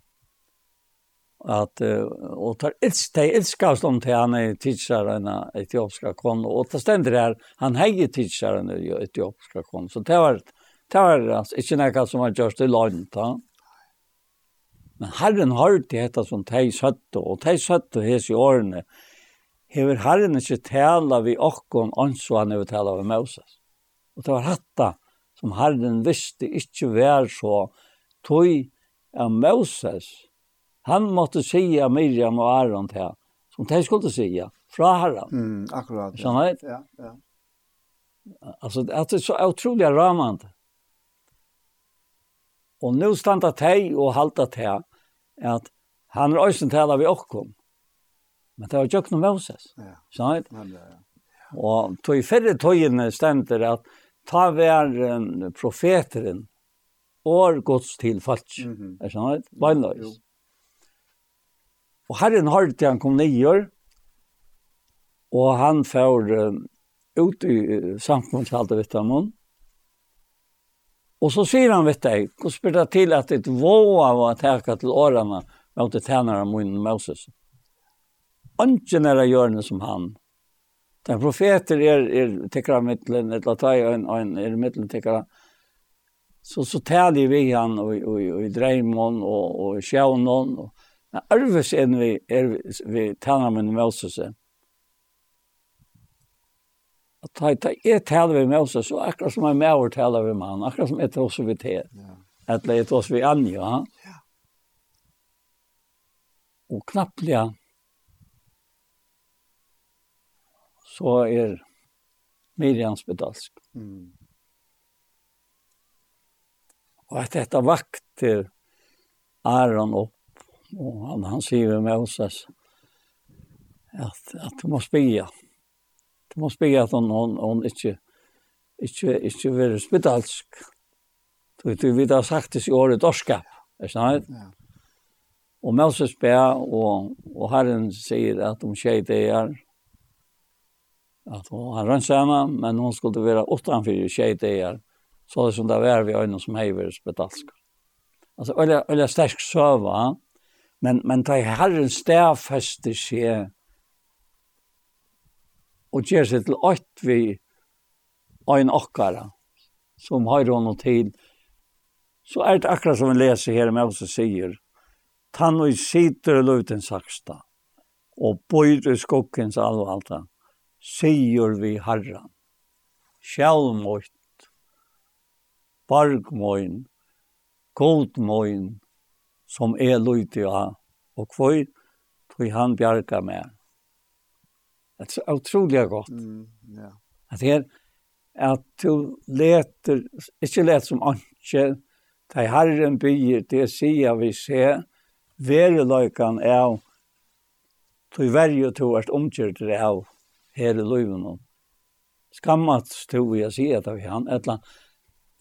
at og tar elsk, de elskast om til han er tidsaren en etiopiska kon, og det stender her, han heier tidsaren en etiopiska kon, så det var, det var altså, ikke noe som var gjørst i land, da. Men Herren har det dette som de søtte, og de søtte hes i årene, hever Herren ikke tala vi okkon, anså han hever tala vi Moses. Og det var hatta som Herren visste ikke vær så tog av Moses. Han måtte sige Miriam og Aaron til han, som de skulle sige, fra Herren.
Mm, akkurat.
Sånn ja.
ja, ja.
Alltså att det är så otroligt ramande. Och nu stannar te och halta te att han är ösen talar vi också. Men det var ju också Moses.
Ja. Så Ja.
Och tog i förre tojen ständer att ta vær um, profeteren og gods til
falsk.
Mm -hmm. Er sant?
Beinleis.
Og Herren har til han kom nyer, og han får um, ut i uh, samkomsthaltet vitt av munnen. Og så sier han vitt deg, og spør det til at et våa var teka til årene mot det tænare munnen Moses. Ønsken er av som han, Den profeter er, er tekkere mittelen, et ta i en, en er mittelen tekkere. Så, så tælig vi han og, og, og i dreimon og, og i og Men arves enn vi, er, vi tæner med Moses. At ta, ta, jeg tæler vi Moses, så akkurat som jeg med over vi med han, akkurat som jeg også vi tæler.
Ja.
Eller jeg vi Anja. Ja. Og knapplega, så er Miriam spedalsk.
Mm.
Og at dette vakter Aron opp, og han, han sier med Moses at, at du må spia. Du må spia at hun, hun, hun ikke, ikke, ikke vil spedalsk. Du, du vil ha sagt det i året dorskap, er sant?
Ja.
Og Moses ber, og, og Herren sier at om tjej det er, at hun har rönt samma, men hun skulle være utenfor tjej det dagar. Så det som det var vi ögonen som hever spedalsk. Altså, öliga, öliga sterk söva, men, men ta i herren stävfäster sig og gjør seg til ått vi ein okkara som har hon til så er det akkurat som vi leser her med oss og sier tann og sitter og løvden saksta og bøyr i skokkens alvalta sigur vi harran. Sjálmoitt, bargmoin, godmoin, som er lydig av, og kvøy, tog han bjarga med. Det er utrolig godt.
Mm, ja.
At her, at du leter, ikke let som anke, de herren byer, det sier vi se, vereløykan er, tog verje to er omkjørt av, her i løyven. Skammat to vi å si at vi han, et eller annet.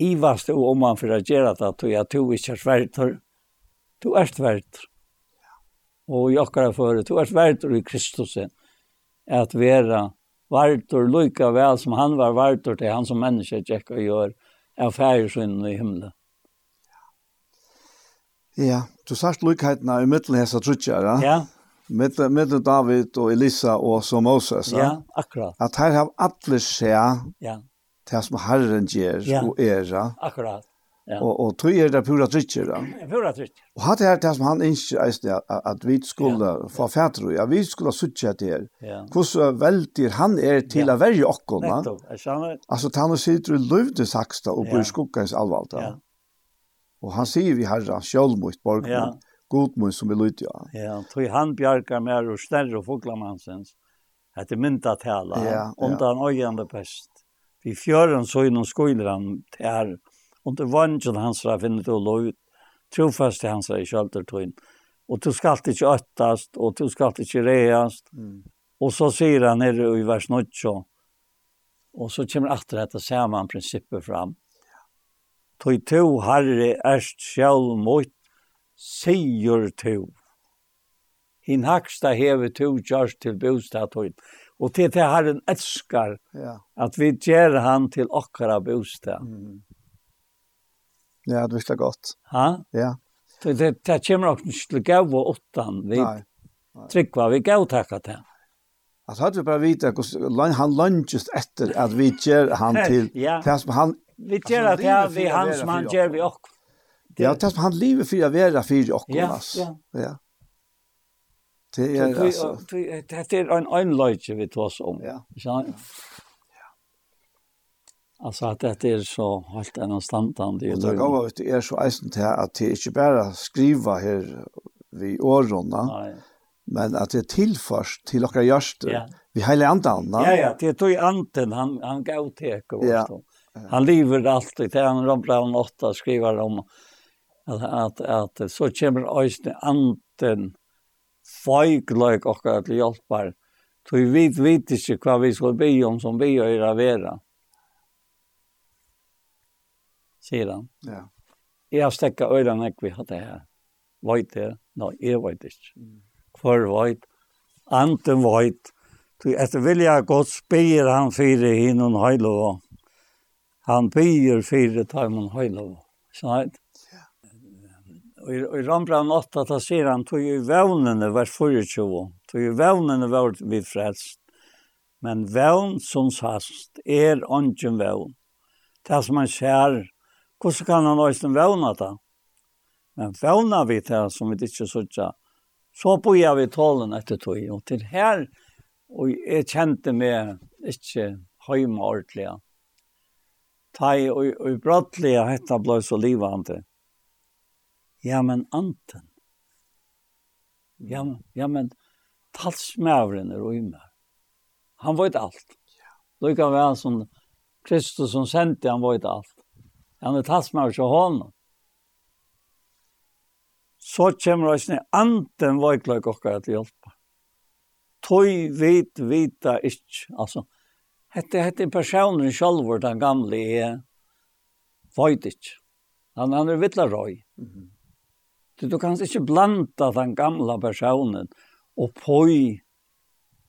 Ivast to om han for å gjøre det, tog jeg to ikke er sverter. To er svært. Og i akkurat før, to er svært i Kristus, At vera vartor lykka vel som han var vartor til han som menneske tjekk og gjør av fægersvinnen i himmelen.
Ja, du sagt lykkheitene i middelen hessa trutjar,
ja?
Ja, med, med David og Elisa og så Moses.
Ja, akkurat.
At her har alle se.
ja.
det som Herren gjør
ja.
och ära.
Akkurat. Ja.
Og og tror jag det pura trycker då.
Pura trycker.
Og hatt här det som han inte at, at vi skulle ja. få fätro. Ja, vi skulle söka till.
Ja.
Hvordan veldig han er til
ja.
å være att
värja och komma.
Alltså han sitter i lövde saxta
och
bur skuggans alvalta.
Ja.
Og han sier vi herra självmot borgen.
Ja
god mun som vi lytte ja.
Ja, tog han bjargar mer og stærre og foglamansens. Det er mynda tala,
ja,
undan ja. best. pest. Vi fjøren så innom skoiler han tær, under vangen hans ra finnet og lov, trofast hans ra i kjøltertøyn. Og du skal ikke øttast, og du skal ikke reast.
Mm.
Og så sier han nere i vers 9, og så kommer etter dette saman prinsippet fram. Tøy to herre erst sjálv mot sier to. Hin haksta heve to gjørs til bostadtøyn. Og til det har en elskar
ja.
at vi gjør han til okkara bostad.
Mm. Ja, det visste godt.
Ha?
Ja.
Det, det, det kommer nok ikke til gav og åttan. Vi
Nei.
Trykker vi gav takka til.
Alltså hade vi bara vita hur han lunches efter att vi ger han till
ja.
han
vi ger att vi hans
man
ger vi också.
Det, ja, det, han lever for å være for och
ja, ja.
ja. Det er altså...
det er en en vi tar om.
Ja.
Ja. Alltså att det är så helt en standard i
det.
Det
går ut är så eisen till att det inte bara skriva här vi årorna.
Nej.
Men att det tillförs till och görst.
Ja.
Vi hela andan.
Ja ja, det tog anten han han gav tek
och
så. Han lever alltid till han ramlar åtta skriver om at, at, at så kommer øyne anten fagleik okkar til hjelpar. Så vi vet, vet ikke hva vi skal be om som vi gjør av vera. Sier han.
Ja.
Jeg har stekket øyrene ikke vi det her. Vet det? Nei, jeg vet ikke. Hvor vet? Anten vet. Så etter vilja godt spyr han fire hinnon høylova. Han byr fire taimen høylova. Sånn i, i Rambran 8, da sier han, tog i vevnene vers 24, tog i vevnene var vi frelst. Men vevn som sast er ånden vevn. Det som man ser, hvordan kan han også vevne det? Men vevna vi det som vi ikke sørger, så bor vi tålen etter tog. Og til her, og jeg kjente meg ikke høyme ordentlig. Ta i, og, og brottelig, hette ble så livende ja, men anten. Ja, ja men talsmævren er og imer. Han vet alt. Lika vel som Kristus som sendte, han vet alt. Han er talsmævren til hånden. Så kommer det ikke anten ikke dere til hjelp. Tøy vet, vita ikke. altså. Hette hette personen selv, den gamle er vet ikke. Han, han er vittla røy. Mm -hmm. Du, du kan ikke blanda den gamla personen og pøy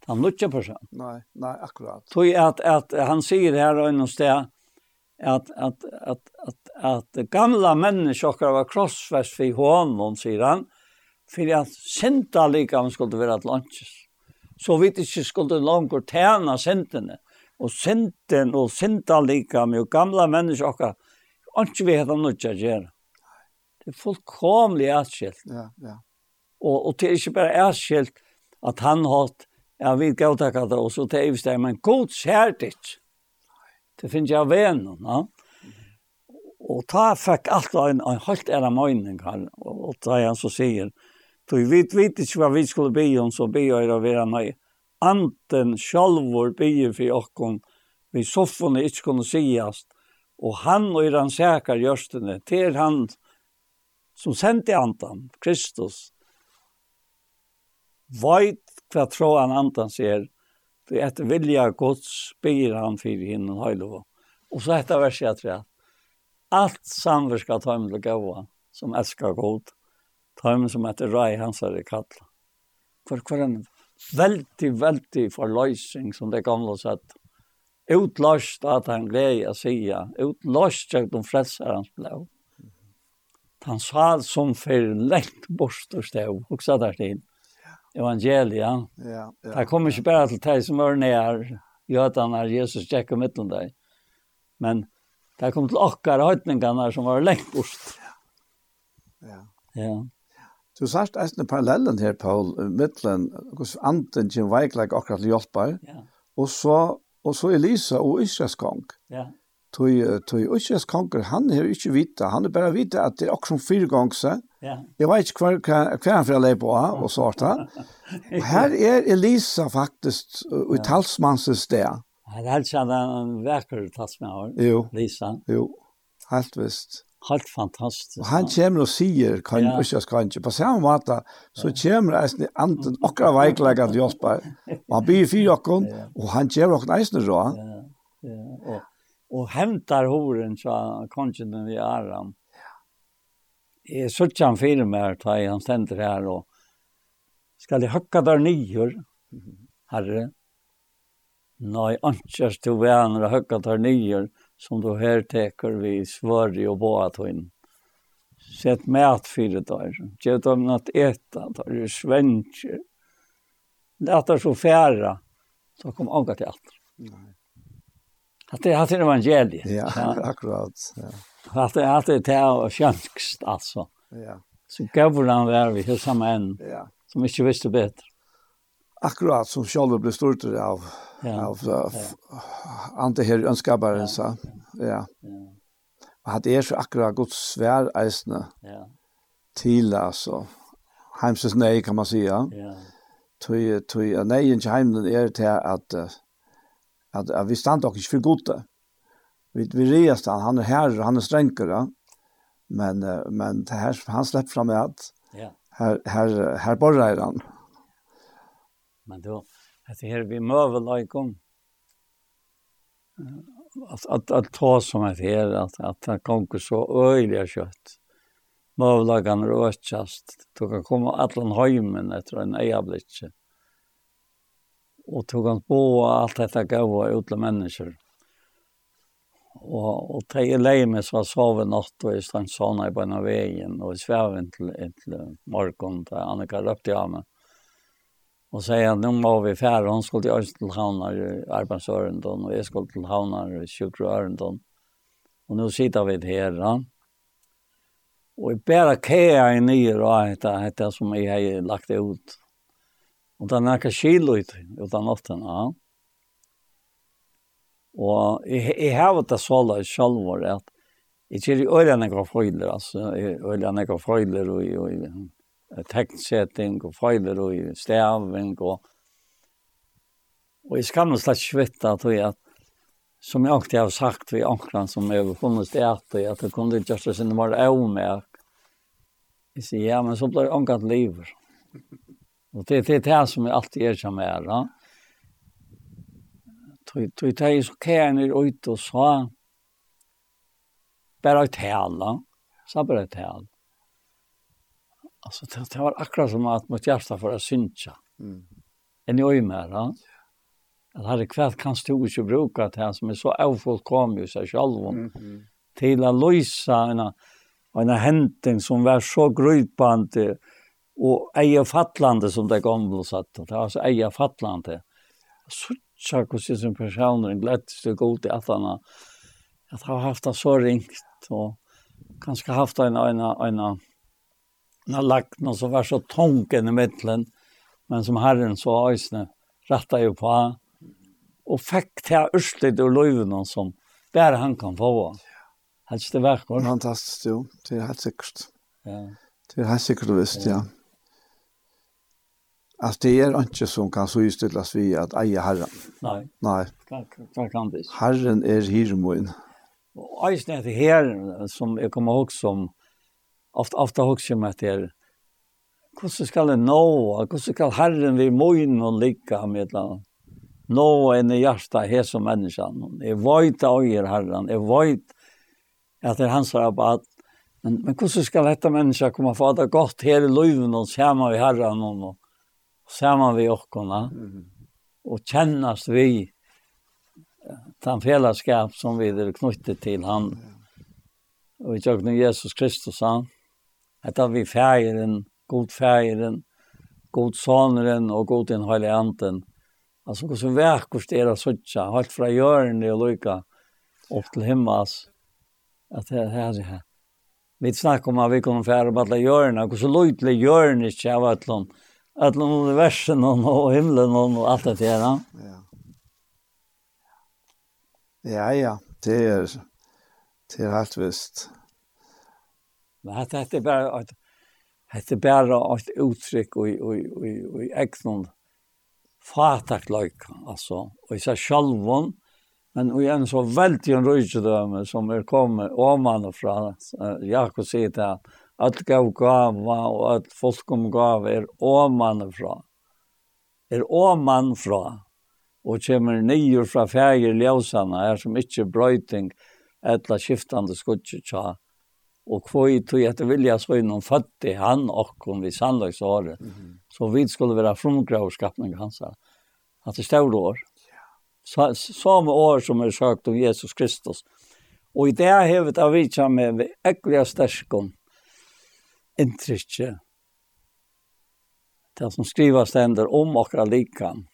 den nødja personen.
Nei, nei, akkurat.
Tøy at, at han sier her og innom sted at, at, at, at, at gamla mennesker var krossfest for hånden, sier han, for at synda lika han skulle være et lunches. Så vi ikke skulle langt tjene syndene. Og synden og sinta lika med gamla mennesker, ikke vi heter nødja gjerne. Det er fullkomlig atskilt.
Ja, ja.
Og, og det er ikke bare atskilt at han har ja, vi går takk at det, og så til evig men god ser det ikke. Det finnes jeg venner, no? Og ta fikk alt en, en helt ære møyning her, og ta han så sier, Du vet, vet ikke hva vi skulle be om, så be jeg å være nøye. Anten sjálfur bygger for okkon, vi soffene ikke kunne sigast, og han og er han sækar gjørstene, til han som sendte andan, Kristus, veit hva tråan andan sier, det er etter vilja gods byr han fyrir hinn og. Og så etter verset jeg tror alt samverska tøymel og gaua som elskar god, tøymel som etter rai hans er i kalla. For hver en veldig, veldig forløysing som det gamle sett. Utløst at han gleder a sia, utløst at de frelser hans blå han sa som för lätt bort och stå och så där till evangelia.
Ja. ja.
Det kommer ju bara till dig som är när Jötan är Jesus checkar mitt dig. Men det kom till okkar höjtningarna som var lätt bort.
Ja.
Ja.
Du sagt att en parallellen här Paul mitten hos anten som veiklag akkurat hjälpar.
Ja.
Och så och så Elisa och Israels
Ja.
Tui, tui, Ushas konger, han er ikke vita, han er bare vita at det er akkurat fire gongse.
Ja.
Jeg vet ikke hver, hver han får leie på, og svarta. [LAUGHS] Og her er Elisa faktisk, og i talsmannsens sted.
han er helt kjent en vekker talsmann, Elisa.
Jo, helt visst.
Helt fantastisk.
Og han kommer og sier, kan
ja.
kan konger, på samme måte, så kommer eisen i anden, akkurat veikleggen til Josper. [LAUGHS] Og han blir fire akkurat, og han kommer akkurat eisen i råd.
Ja, ja. Og og hemtar horen så kongen i Aram. Jeg sørger han fire med ta i han stender her, og skal jeg høkka der nyer, herre? Nei, ansjers til venner og høkka der nyer, som du her teker vi svøri og båatøyn. Sett mat fire der, gjør dem natt eta, der er svensjer. Det er så færa, så kom ångat til alt. Nei. Att det är evangeliet.
Ja, ja. akkurat. Ja.
Att det är det är sjanskst alltså.
Ja.
Så gav han där vi hur samma en.
Ja.
Som inte visste bättre.
Akkurat som själva blev stort av
ja.
av ja. ante här önskabaren så. Ja.
Ja.
Og at det er så akkurat Guds svær eisne.
Ja.
Till alltså. Heimses nej kan man säga.
Ja.
Tui tui nej inte heimnen är till att at, at vi stand och for för gode. Vi vi reist han, han er herre, han är strängare. Men men det här han slipper fram med at
ja.
her, her, her borrar han.
Men då att det här vi möver like om att att att ta som att här att att han kommer så öjliga kött. Mövlagan röstjast. Du kan komma allan hemmen efter en ejablicke. Mm och tog han på allt detta gåva utla människor. Och och tre lejme så sov en natt och i Strandsana i på vägen och i sväven till till Markon där Annika löpte av med. Og sier att nå må vi fære, hun skulle til Ørsten til Havnar i Arbetsörendon og jeg skulle til Havnar i Sjukroörendon. Og nå sitter vi här. Ja. Och jag bara kär i nyer och det som jeg har lagt det ut Og det er nekka kilo ut, utan åtten, ja. Og jeg, jeg har det så da selv var at jeg kjer i øyne nekka frøyler, altså i øyne nekka frøyler og i teknsetting og feiler og i staving og og jeg skal nå slett svitta til at som jeg alltid har sagt vid ankeren som jeg har funnet det i att att det kunde inte göra sin var av mig. Jeg sier, ja men så blir ankat livet. Och det det är det som jag alltid är som är då. Tui tui tei så kan er ut och så bara ett hela. Så bara ett hela. Alltså det, det var akkurat som att mot hjärta för att synka. Mm. En i öjmer da. At herre, kvärt kan stå och bruka til han som är så avfullkomlig i sig själv. Mm -hmm. Till att lösa en, en händning som var så gripande og eie fattlande som det gamle satt, det var altså eie fattlande. Suttja hvordan som personer en glettest og god til at han har haft det så ringt, og kanskje haft en, en, en, en, lagt noe som var så tonken i midtelen, men som herren så øsne rettet jo på han, og fikk til ørslet og løyvene som bare han kan få. Helst det verker.
Fantastisk, jo. Det er helt sikkert. Ja. Det er helt sikkert visst, ja. ja. Alltså det är inte som kan så utställas vi att eja Herren.
Nej.
Nej.
Kan kan det.
Herren är hirmoin.
Och eisen är det här som jag kommer ihåg som ofta ofta också med det är Hvordan skal det nå? Hvordan skal Herren vi moin og ligga med det? Nå en i hjertet her som menneskene. Jeg vet av er Herren. Jeg vet at det er hans rabatt. Men, men hvordan skal dette mennesket komme få det gott godt her i livet og sammen vi Herren? Og, saman vi okkona mm. og kjennast vi den fellesskap som vi er knyttet til han og i tjøkken Jesus Kristus han etter vi fægeren, god fægeren, god soneren og god den høyre anden. Altså hvordan verkost er det sånn, helt fra hjørnet og lykka opp til himmels. At det er det her. Vi snakker om at vi kunne fære på alle hjørnet, hvordan lykte hjørnet ikke av et eller annet att någon universen och himmelen och allt det där. Ja. Ja, ja, det är det är helt visst. Men det är bara att det är bara ett og, och och och och egnon fataklag alltså och i sig självon men og en så veldig en röjdöme som är kommer oman og från Jakob sier det, at gav gava og at folk om gava er åman fra. Er åman fra. Og kommer nye fra fæger ljøsene er som ikke brøyting etla skiftande skudje tja. Og kvoi tog etter vilja så innom fødde han okkon vid sannlagsåret. Mm -hmm. Så vi skulle være frumgravskapning hans. At det stod år. Så, som år som er sagt om Jesus Kristus. Og i det har vi tatt med ekkuja sterskon inntrykket. Det som skriver stender om och likan.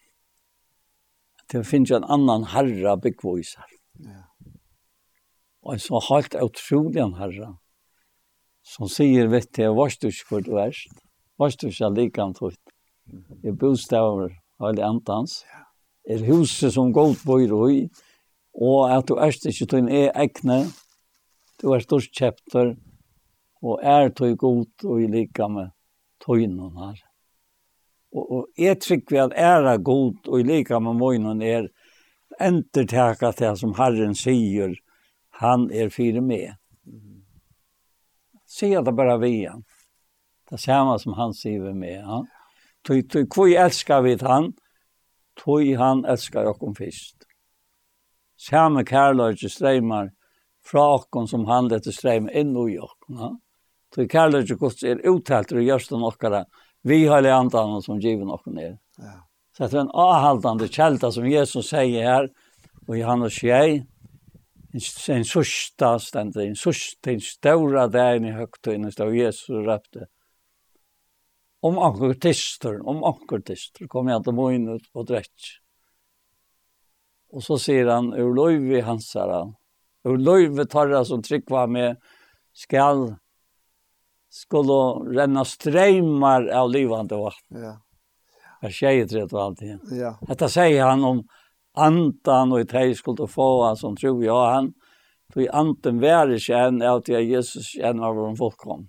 Det finns en annan herra byggvisar. Ja. Och en så helt utrolig en herra. Som säger, vet du, varst du inte för det värst. Vars du inte likan tutt. I bostäver, eller antans. Ja. Er huset som godt bor i. Och att du är inte din egna. Du er stort käptor og er tog godt og i lika med tøynen her. Og, og jeg trykker vi at er er godt og i lika med møynen er entertaka det som Herren sier, han er fire med. Sier det bare vi igjen. Det er samme som han sier vi med. Ja. Tøy, tøy, hvor elskar vi han? Tøy han elskar dere først. Samme kærløyde streimar fra dere som han dette streima inn i dere. Ja. Så kärlek och Guds är uttalt och görs den vi har det andan som givet och ner. Ja. Så det är en avhållande kälta som Jesus säger här och Johannes 6 en sista ständer, en sista, en stora dagen i högtiden stod Jesus röpte. Om anker tister, om anker tister, kom jag inte må in ut på drätt. Och så säger han, ur löjv i hans herran, ur löjv tarra som tryckva med skall skulle renna streymar av livande vatten. Ja. Jag säger det och alltid. Ja. Detta säger han om antan och tre skulle få han som tror jag han tog anten värre känn att jag Jesus känner av dem fullkom.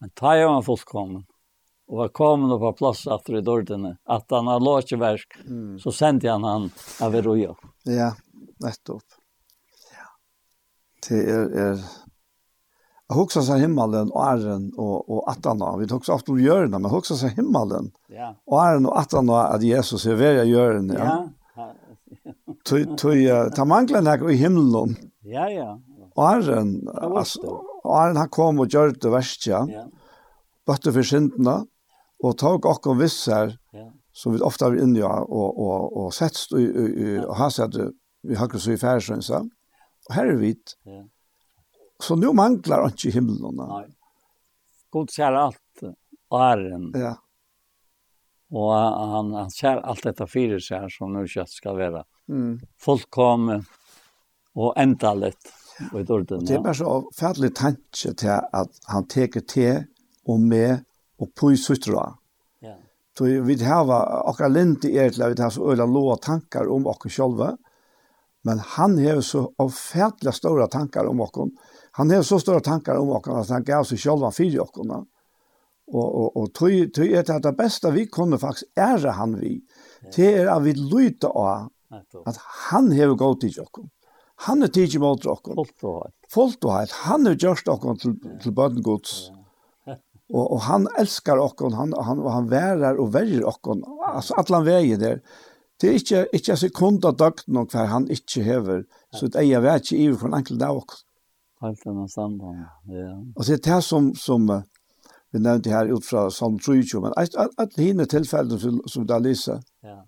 Men ta jag var fullkommen och var kommen på plats efter i dörren att han har låtit verk
mm.
så sände han han av Eroja.
Ja, nettopp. Ja. Det är, är Jag huxar sig himmelen och ären och och attarna. Vi tog så ofta om görna, men huxar sig himmelen.
Ja.
Och ären och attarna att Jesus är värja görna. Ja. Tu tui ta manglar näk i himmelen.
Ja, ja.
Och
ären
alltså ären han kom och gjorde det värsta. Ja.
Bättre
för synderna och tog och kom vissar.
Ja.
Så vi ofta vi inne och och och sätts och har sett vi har så i färsens. Och här är vi.
Ja
Så nu manglar han ikke himmelen.
Nei. God ser alt æren.
Ja.
Og han, han ser alt dette fire seg som nu kjøtt skal være.
Mm.
Folk kom og enda litt. Og
det er bare så færdelig tanke til at han teker til og med og på i suttra.
Ja.
Så vi har akkurat lint i er til at vi har så øyla låa tankar om oss sjølve. Men han har så avfærdelig store tankar om oss han har så stora tankar om oss att han gav sig själva för oss. Och och och tog tror det att det bästa vi kunde faktiskt ära han vi. Det är att vi lutar av att han har gått till oss. Han har tagit mot oss.
Fullt och helt.
Fullt och helt. Han har gjort oss till till barn Guds. Och [LAUGHS] och han älskar oss han han han värar och väljer oss alltså alla vägar där. Det är inte inte sekund av dagn och kvar han inte häver så det är jag vet i i en enkel dag också.
Helt enn samband, ja.
Og det er det som, som vi nevnte her ut fra Salm 23, men at, at, at hinna tilfellene som, som det er lyset,
ja.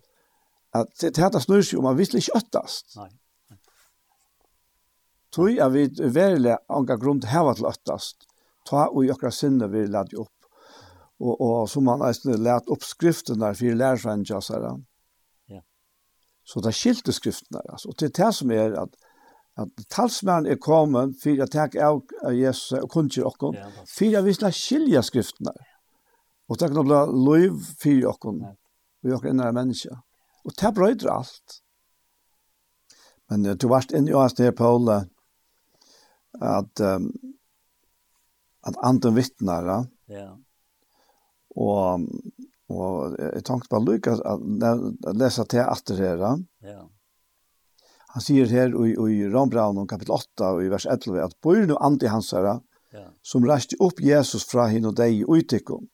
at det här snur seg om man visst ikke øttast.
Nei.
Tui er vi verilig anga grunn til heva til øttast. Ta og i okra sinne vi lade opp. Og, og som man eisne lade opp skriften der fyrir lærersvenn jazzere.
Ja.
Så det er skilte skriften der. Altså. Og det er det som er at at talsmann er kommet for å ta av Jesus og kunnskjer
okken,
for å vise skilje skriftene. Og det kan bli lov for
okken,
og okken innere mennesker. Og det brøyder alt. Men du varst inne i oss der, Paul, at, um, at anden vittnar, ja. og, og jeg tenkte bare lykke at, at lese til etter her, ja. Han sier her i, i Rombraun kapitel 8 og i vers 11 at bor nu andi hansara
ja.
som reiste opp Jesus fra hin og deg i utikon.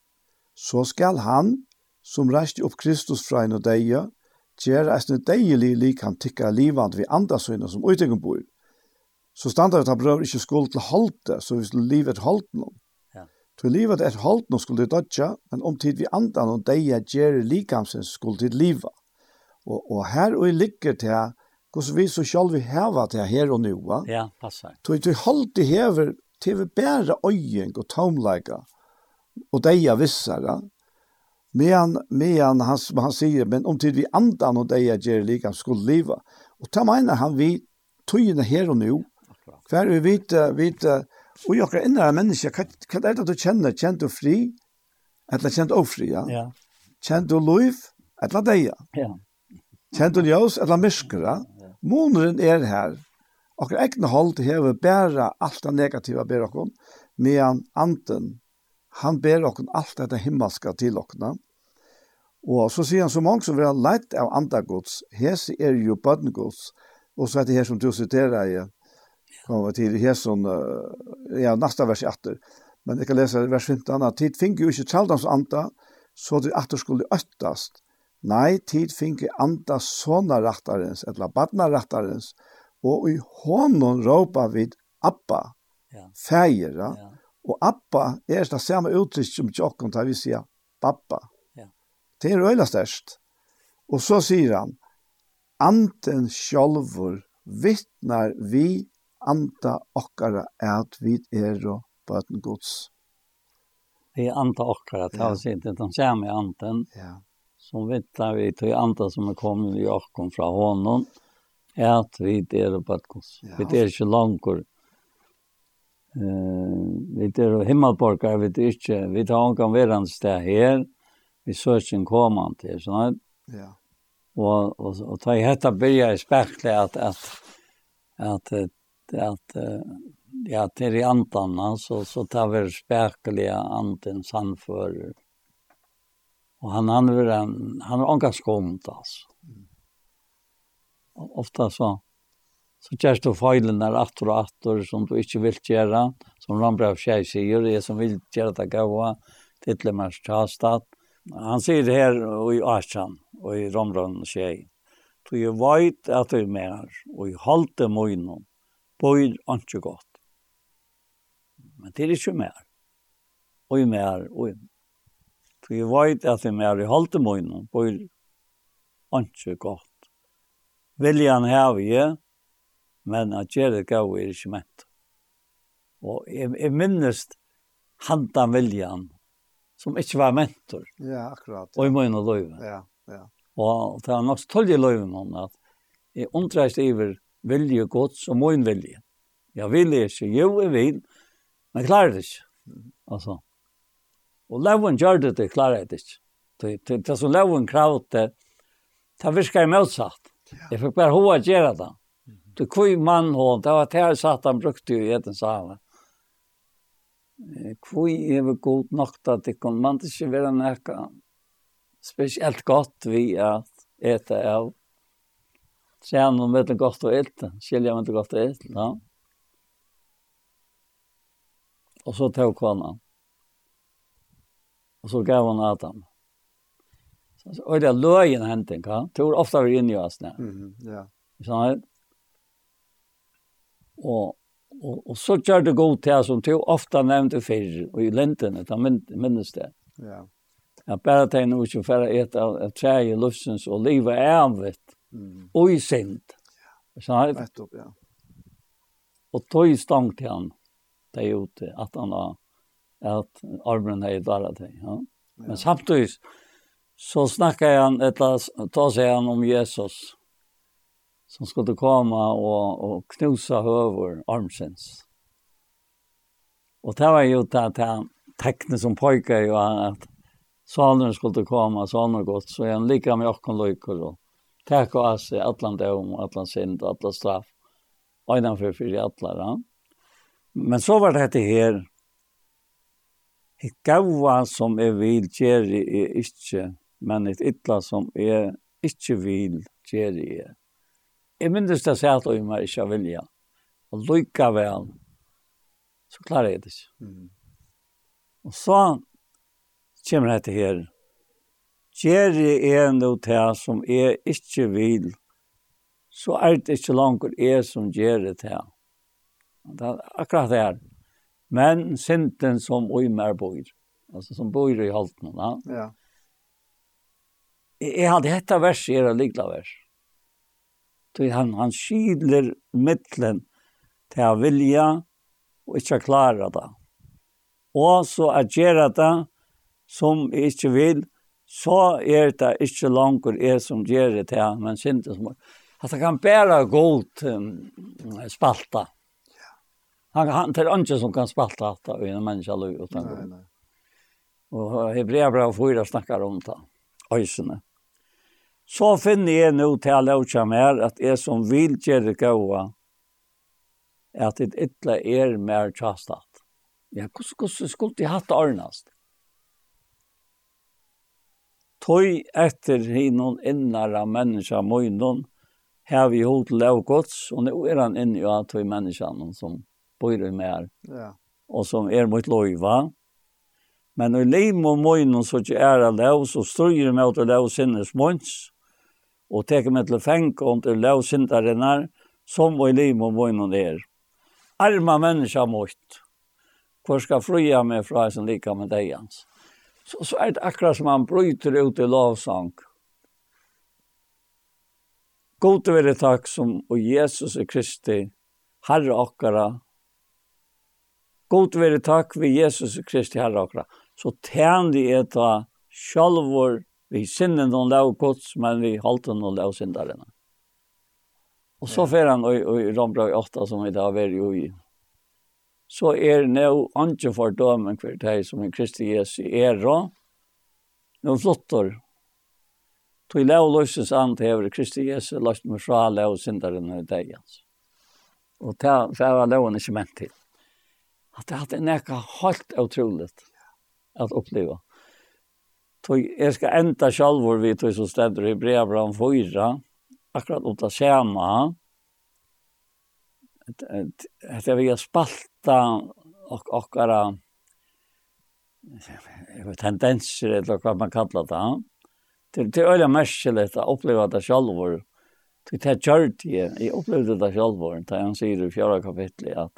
Så skal han som reiste opp Kristus fra hin og deg gjøre eisne deilig lik han tikka livand vi andasøyne som utikon bor. Så standard at han ikke skuld til halte, så hvis livet er halte noen.
Ja.
Til livet er halte noen skulle det dødja, men om tid vi andan og deg gjør likamsen skulle det livet. Og, og her og i ligger til hvordan vi så selv vi heva til her og nu.
Ja, passar.
Så vi alltid hever til vi bæra øyeng og tomleika og deia vissara. Men, men han, han sier, men om tid vi andan og deia gjer lika skulle liva. Og ta meina han vi tøyene her og nu. Hver vi vet, vet og jeg er innere mennesker, hva, hva er det du kjenner? Kjenner du fri? Eller kjenner du ofri, ja?
Ja.
Kjenner du lov? Eller deia?
Ja.
Kjenner du ljøs? Eller myskere? Ja Måneren er her. Og egne hold hever bæra alt det negativa ber okkon, medan anden, han ber okkon alt det himmelska til okkona. Og så sier han så mange som vil ha leit av andagods, hese er jo bødnegods, og så er det her som du siterer i, kommer til hese, ja, nasta vers 8, men jeg kan lese vers 15, tid finner jo ikke tjaldans anda, så det atter skulle øttast, Nei, tid finke anda såna rattarens, eller badna rattarens, og i honom råpa vid Abba,
ja.
feir, ja. og Abba er det samme uttrykk som tjokken, der vi sier Babba.
Ja.
Det er øyla størst. Og så sier han, anten sjolvor vittnar vi anda okkara at vi er og bøten gods.
Vi anda okkara, det er ja. sikkert den samme anten.
Ja
som vittlar vi till andra som är kommit i Jakob från honom är att vi är på ett kors.
Ja.
Vi är inte långt. Eh, vi är himmelborgare, vi är inte, vi tar inte vara en steg här. Vi söker en kommande till, så
Ja.
Och, och, och ta i detta börjar i spekla att, att, att, att, att ja, till i antan, så, så tar vi spekliga anten samförer. Og han han var en han var anka skont alltså. Och ofta så så just då fejlen där att och att som du inte vill göra som Rambrau tjej säger det som vill göra det gåva till mars chastat. Han säger det här i Ashan och i Rambrau tjej. Du ju vet att du är mer och i halte mojnon bor inte gott. Men det är ju mer. Och mer och For jeg vet at jeg mer i halte halvtemøyene bor ikke godt. Viljan har vi, men at gjør det gav er ikke ment. Og jeg, jeg minnes hantan viljan som ikke var mentor.
Ja, akkurat. Ja.
Og i møyene løyve.
Ja, ja.
Og det er nok tølge løyve noen, at jeg undreist iver vilje gods og møyn vilje. Jeg vil ikke, jo jeg vil, men klarer det ikke. Altså, Og leven gjør det til det ikke. Det som Levon kravde, det, det virker jeg motsatt. Jeg fikk bare hva gjøre det. Det var mann hon, det var det jeg satt han brukte jo i etter salen. Hvor er vi god nok til at det kan man ikke være nekka spesielt godt vi at eta av Sen om det gott och ält, skiljer man inte gott och ält, ja. Och så tog kvarnan og så gav han Adam. Så och det löjen händen kan. Tror ofta vi inne i oss när.
Mhm, ja.
Så Og, og, og så gjør det god til, som du ofte nevnte før, og i lintene, da men minns det.
Ja.
Ja, bare det nu så för att äta av tre i luftsens, og livet er anvitt,
Mm.
og i synd. Sånn
här. Rätt upp, ja.
Og tog stang til han. Det är ute at han har at armen er i dara til. Ja. Men samtidig så snakker han, etter, ta seg han om Jesus som skulle komme og, og knusa høver armsins. Og det var jo det at han tekne som pojkar jo at salen skulle komme, salen gott, så han lika med okken løyker og takk og asse, atlan døm, atlan synd, atlan straff, øynanfor fyrir atlan. Ja. Men så var det dette her, Et gaua som jeg vil gjøre er ikke, men et ytla som jeg ikke vil gjøre er. Jeg minnes det seg at jeg må ikke vilja. Og lykka vel, så klarer jeg det ikke.
Mm.
Og så kommer dette her. Gjøre er noe til som jeg ikke vil, så er det ikke langer jeg som gjør det til. Det er akkurat det her. Mm Men synden som oi mer bor. Alltså som bor i halten, va?
Ja.
Jeg hadde detta vers är det likla vers. Så han han skiljer mellan till å vilja och ikke klare det. Och så att göra det som jeg ikke vil, så er det ikke langt er som gjør det til, men synes det som er. At det kan bære godt um, spalta han han tar inte som kan spalta att i en människa liv utan
nej
nej och hebreerbrev 4 snackar om det ösene så finner jag nu till alla och mer att är som vill göra goda att det illa är mer chastat ja kus kus skulle det hatt arnast Tøy etter hinnon innara menneska møgnon, hev i hod lovgods, og nu er han inne i at tøy menneskan som bor i mer.
Ja.
Og som er mot loiva. Men i lim og møgnen så ikke er det lov, så styrer vi til lov sinnes møgns, og teker vi til feng og til lov sintarinnar, som i lim og møgnen er. Arma menneska møgt, Hvor skal fria meg fra som lika med deg hans? Så, så er det akkurat som han bryter ut i lovsang. God til være takk som og Jesus er Kristi, Herre okkara, God være takk ved Jesus Kristi Herre okra. Så tjern de er ta sjalvor vi sinnen og lav gods, men vi halten og lav syndarene. Og så fer han i, i Rambra 8 som vi da var jo i. Så er nå anje for dømen for deg som en Kristi Jesu er og Nå flottor. Tog lav løses an til hever Kristi Jesu løst med fra lav syndarene i deg. Og det var loven ikke ment til at det hadde nekka helt utroligt at oppleva. Tog, jeg skal enda sjalvor vi tog som stender i brevbran 4, akkurat om det samme. er vi har spalta og okkara tendenser, eller hva man kallar det. Det det er øyla merkelig å oppleva det sjalvor. Det er kjørt jeg, jeg opplevde det sjalvor, da han sier i fjara kapitlet at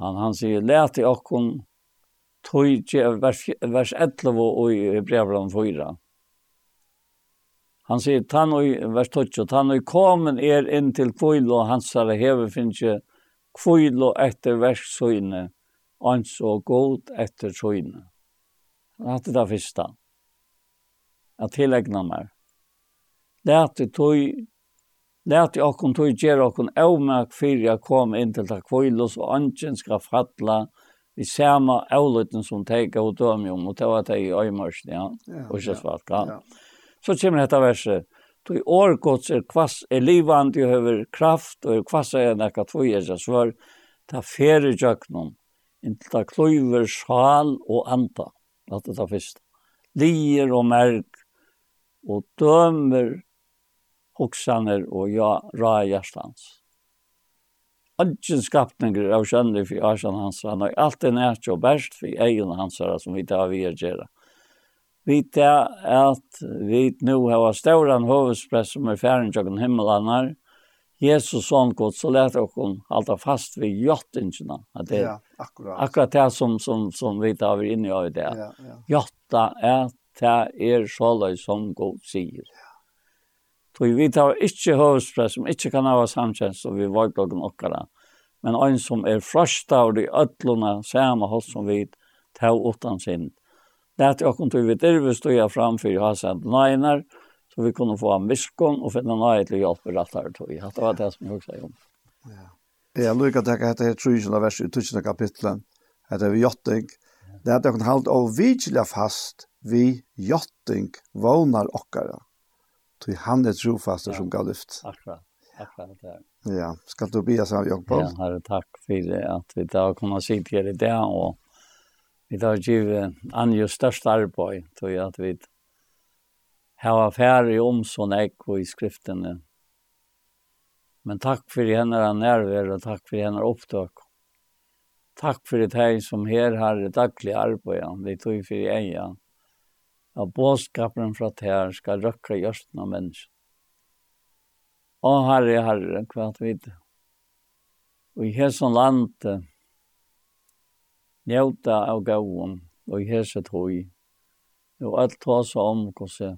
Han, han sier, let i okkon, tog vers, vers 11 og i Hebreabran 4. Han sier, tann og vers 12, tann og komen er inn til kvøyl og hans herre hever finnje kvøyl og etter verksøyne, ans og god etter søyne. Han hatt det første. At tilegna meg. Lært i tøy Lært jeg okken tog gjøre okken avmerk for jeg kom inn til takvøylos, og ønsken skal fattla vi samme avløyten som teg og døm om, og det var det i øymørsen, ja, og ikke svartka. Så kommer dette verset. Tog år gods er kvass, er livand, du høver kraft, og er kvass er nekka tvoi er seg svar ta fere jøknum, inntil ta kløyver sjal og anta. Latt det ta fyrst. Lier og merk, og dømer oksaner og ja, ra hjertans. Adjen skapninger av kjønner for Arsan hans, han har alltid nært og bæst for egen hans, som vi tar vi er gjerne. Vi tar at vi nå har stauran hovedspress som er færen tjokken himmelanar, Jesus sånn godt, så lät och alt hålla fast ved jottingarna Det er
ja, akkurat
akkurat det som som som vi tar vi inn i av det.
Ja, ja.
Jotta er, det är så som god sier. Ja. Tog vi tar ikke høvespress som ikke kan ha samtjenst, og vi var klokken okkara. Men en som er frasta av de ødlene, samme hos som vi, ta utan sin. Det er okkur tog vi stod dirve å ha sendt nøyner, så vi kunne få en viskon og finne nøy til å hjelpe rett her tog. Det var det som jeg hugsa om. Ja.
Jeg lukker at jeg heter Trysjela vers i tusen kapitlet. Det er vi jotting. Det er at jeg kan holde og vidjelja fast vi jotting vånar okkara. Tui han er trofast ja. som gav lyft.
Akkurat. Akkurat det.
Ja, ska du be så jag Jokk
Ja, herre, tack för att vi da kunne sitte her här idag och vi då ger an ju största arbete tror jag att vi har affärer om sånn ekko i skrifterna. Men tack för henne närvär och tack för henne upptag. Tack för det här som her har dagliga arbete. Vi tog för ejan av bådskapen fra tær skal røkke hjørsten av mennesken. Å Herre, Herre, hva at vi Og i hesson land njøta av gavun og i hese tog, og alt tås om hvordan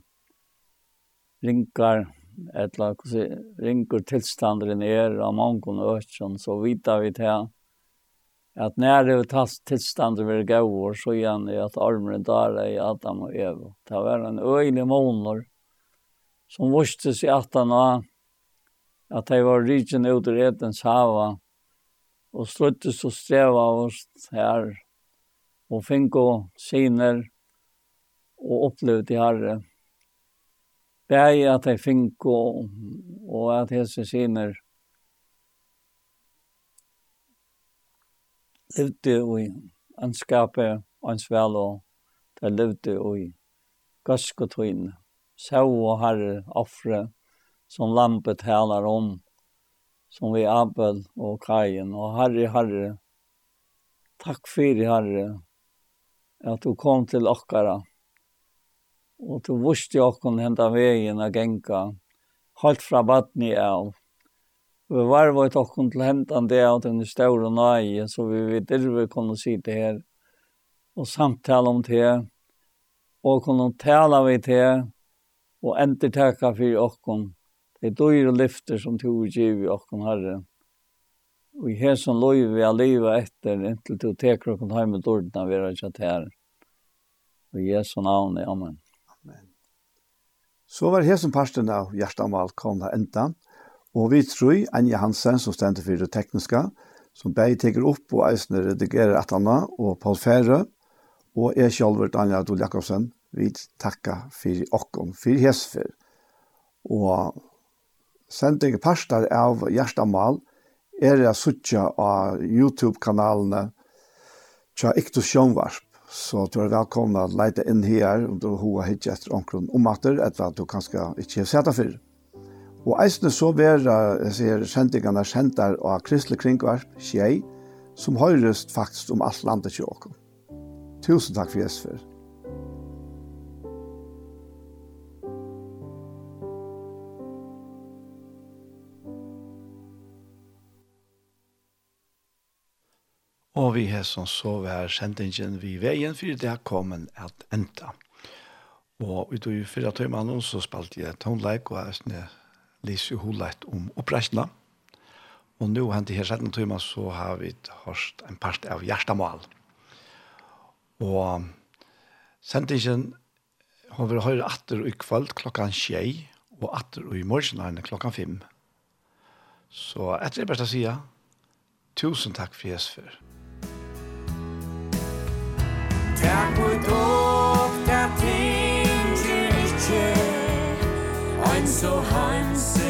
rinkar etla hvordan rinkar tilstanderen er av mangon og økken så vita vi til at när det tas tillstånd över gåvor så igen at att armen där i Adam og Eva. Det var en öjlig måneder som vuxtes i attan var att det var riken ut i etens hava och struttes och sträva av oss her och finko syner och opplevde i herre. Bäg att det finko och att hese syner levde i anskapet og hans vel og der levde i gøskotøyne. sau og herre offre som lampet talar om som vi Abel og Kajen og herre herre takk for herre at du kom til okkara og du vusti okkon henda veien a genka, halt fra badni av vi var var ett och till hämtan det att den stora nej så vi vet det vi kunde det här och samtala om det och kunde tala vi det och inte tacka för och kom det dyr och lyfter som tog giv och kom herre. Och i här som lov vi att leva efter inte till teker och hem med ordna vi har chat här och Jesu namn amen. Amen.
Så var här som parten av hjärtan kom där ändan Og vi tror Anja Hansen, som stender for det tekniske, som begge teker opp og eisene redigerer et annet, og Paul Fære, og jeg selv, Daniel Adol Jakobsen, vi takker for åkken, for hesfer. Og sendingen parster av Gjerstamal er jeg suttje av YouTube-kanalene Tja Ikto Sjønvarp. Så du er velkommen å leite inn her om du har hittet etter omkron om etter at du kanskje ikke har sett det før. Og eisne så vera, jeg sier, sendingene sendar av Kristelig Kringvarp, Kjei, som høyrest faktisk om alt landet til åkken. Tusen takk for Jesper. Og vi har som så vær sendingen vi veien, for det har kommet at enda. Og utover fyra tøymannen så spalte jeg tonleik og jeg lyser hullet om oppreisene. Og nå hen til her 17 timer så har vi hørt en part av hjertemål. Og sendingen har vi hørt atter i kveld klokkan tjei, og atter i morgen klokkan fem. Så etter det beste sida, tusen takk for Jesper.
Takk for dårlig. so handsome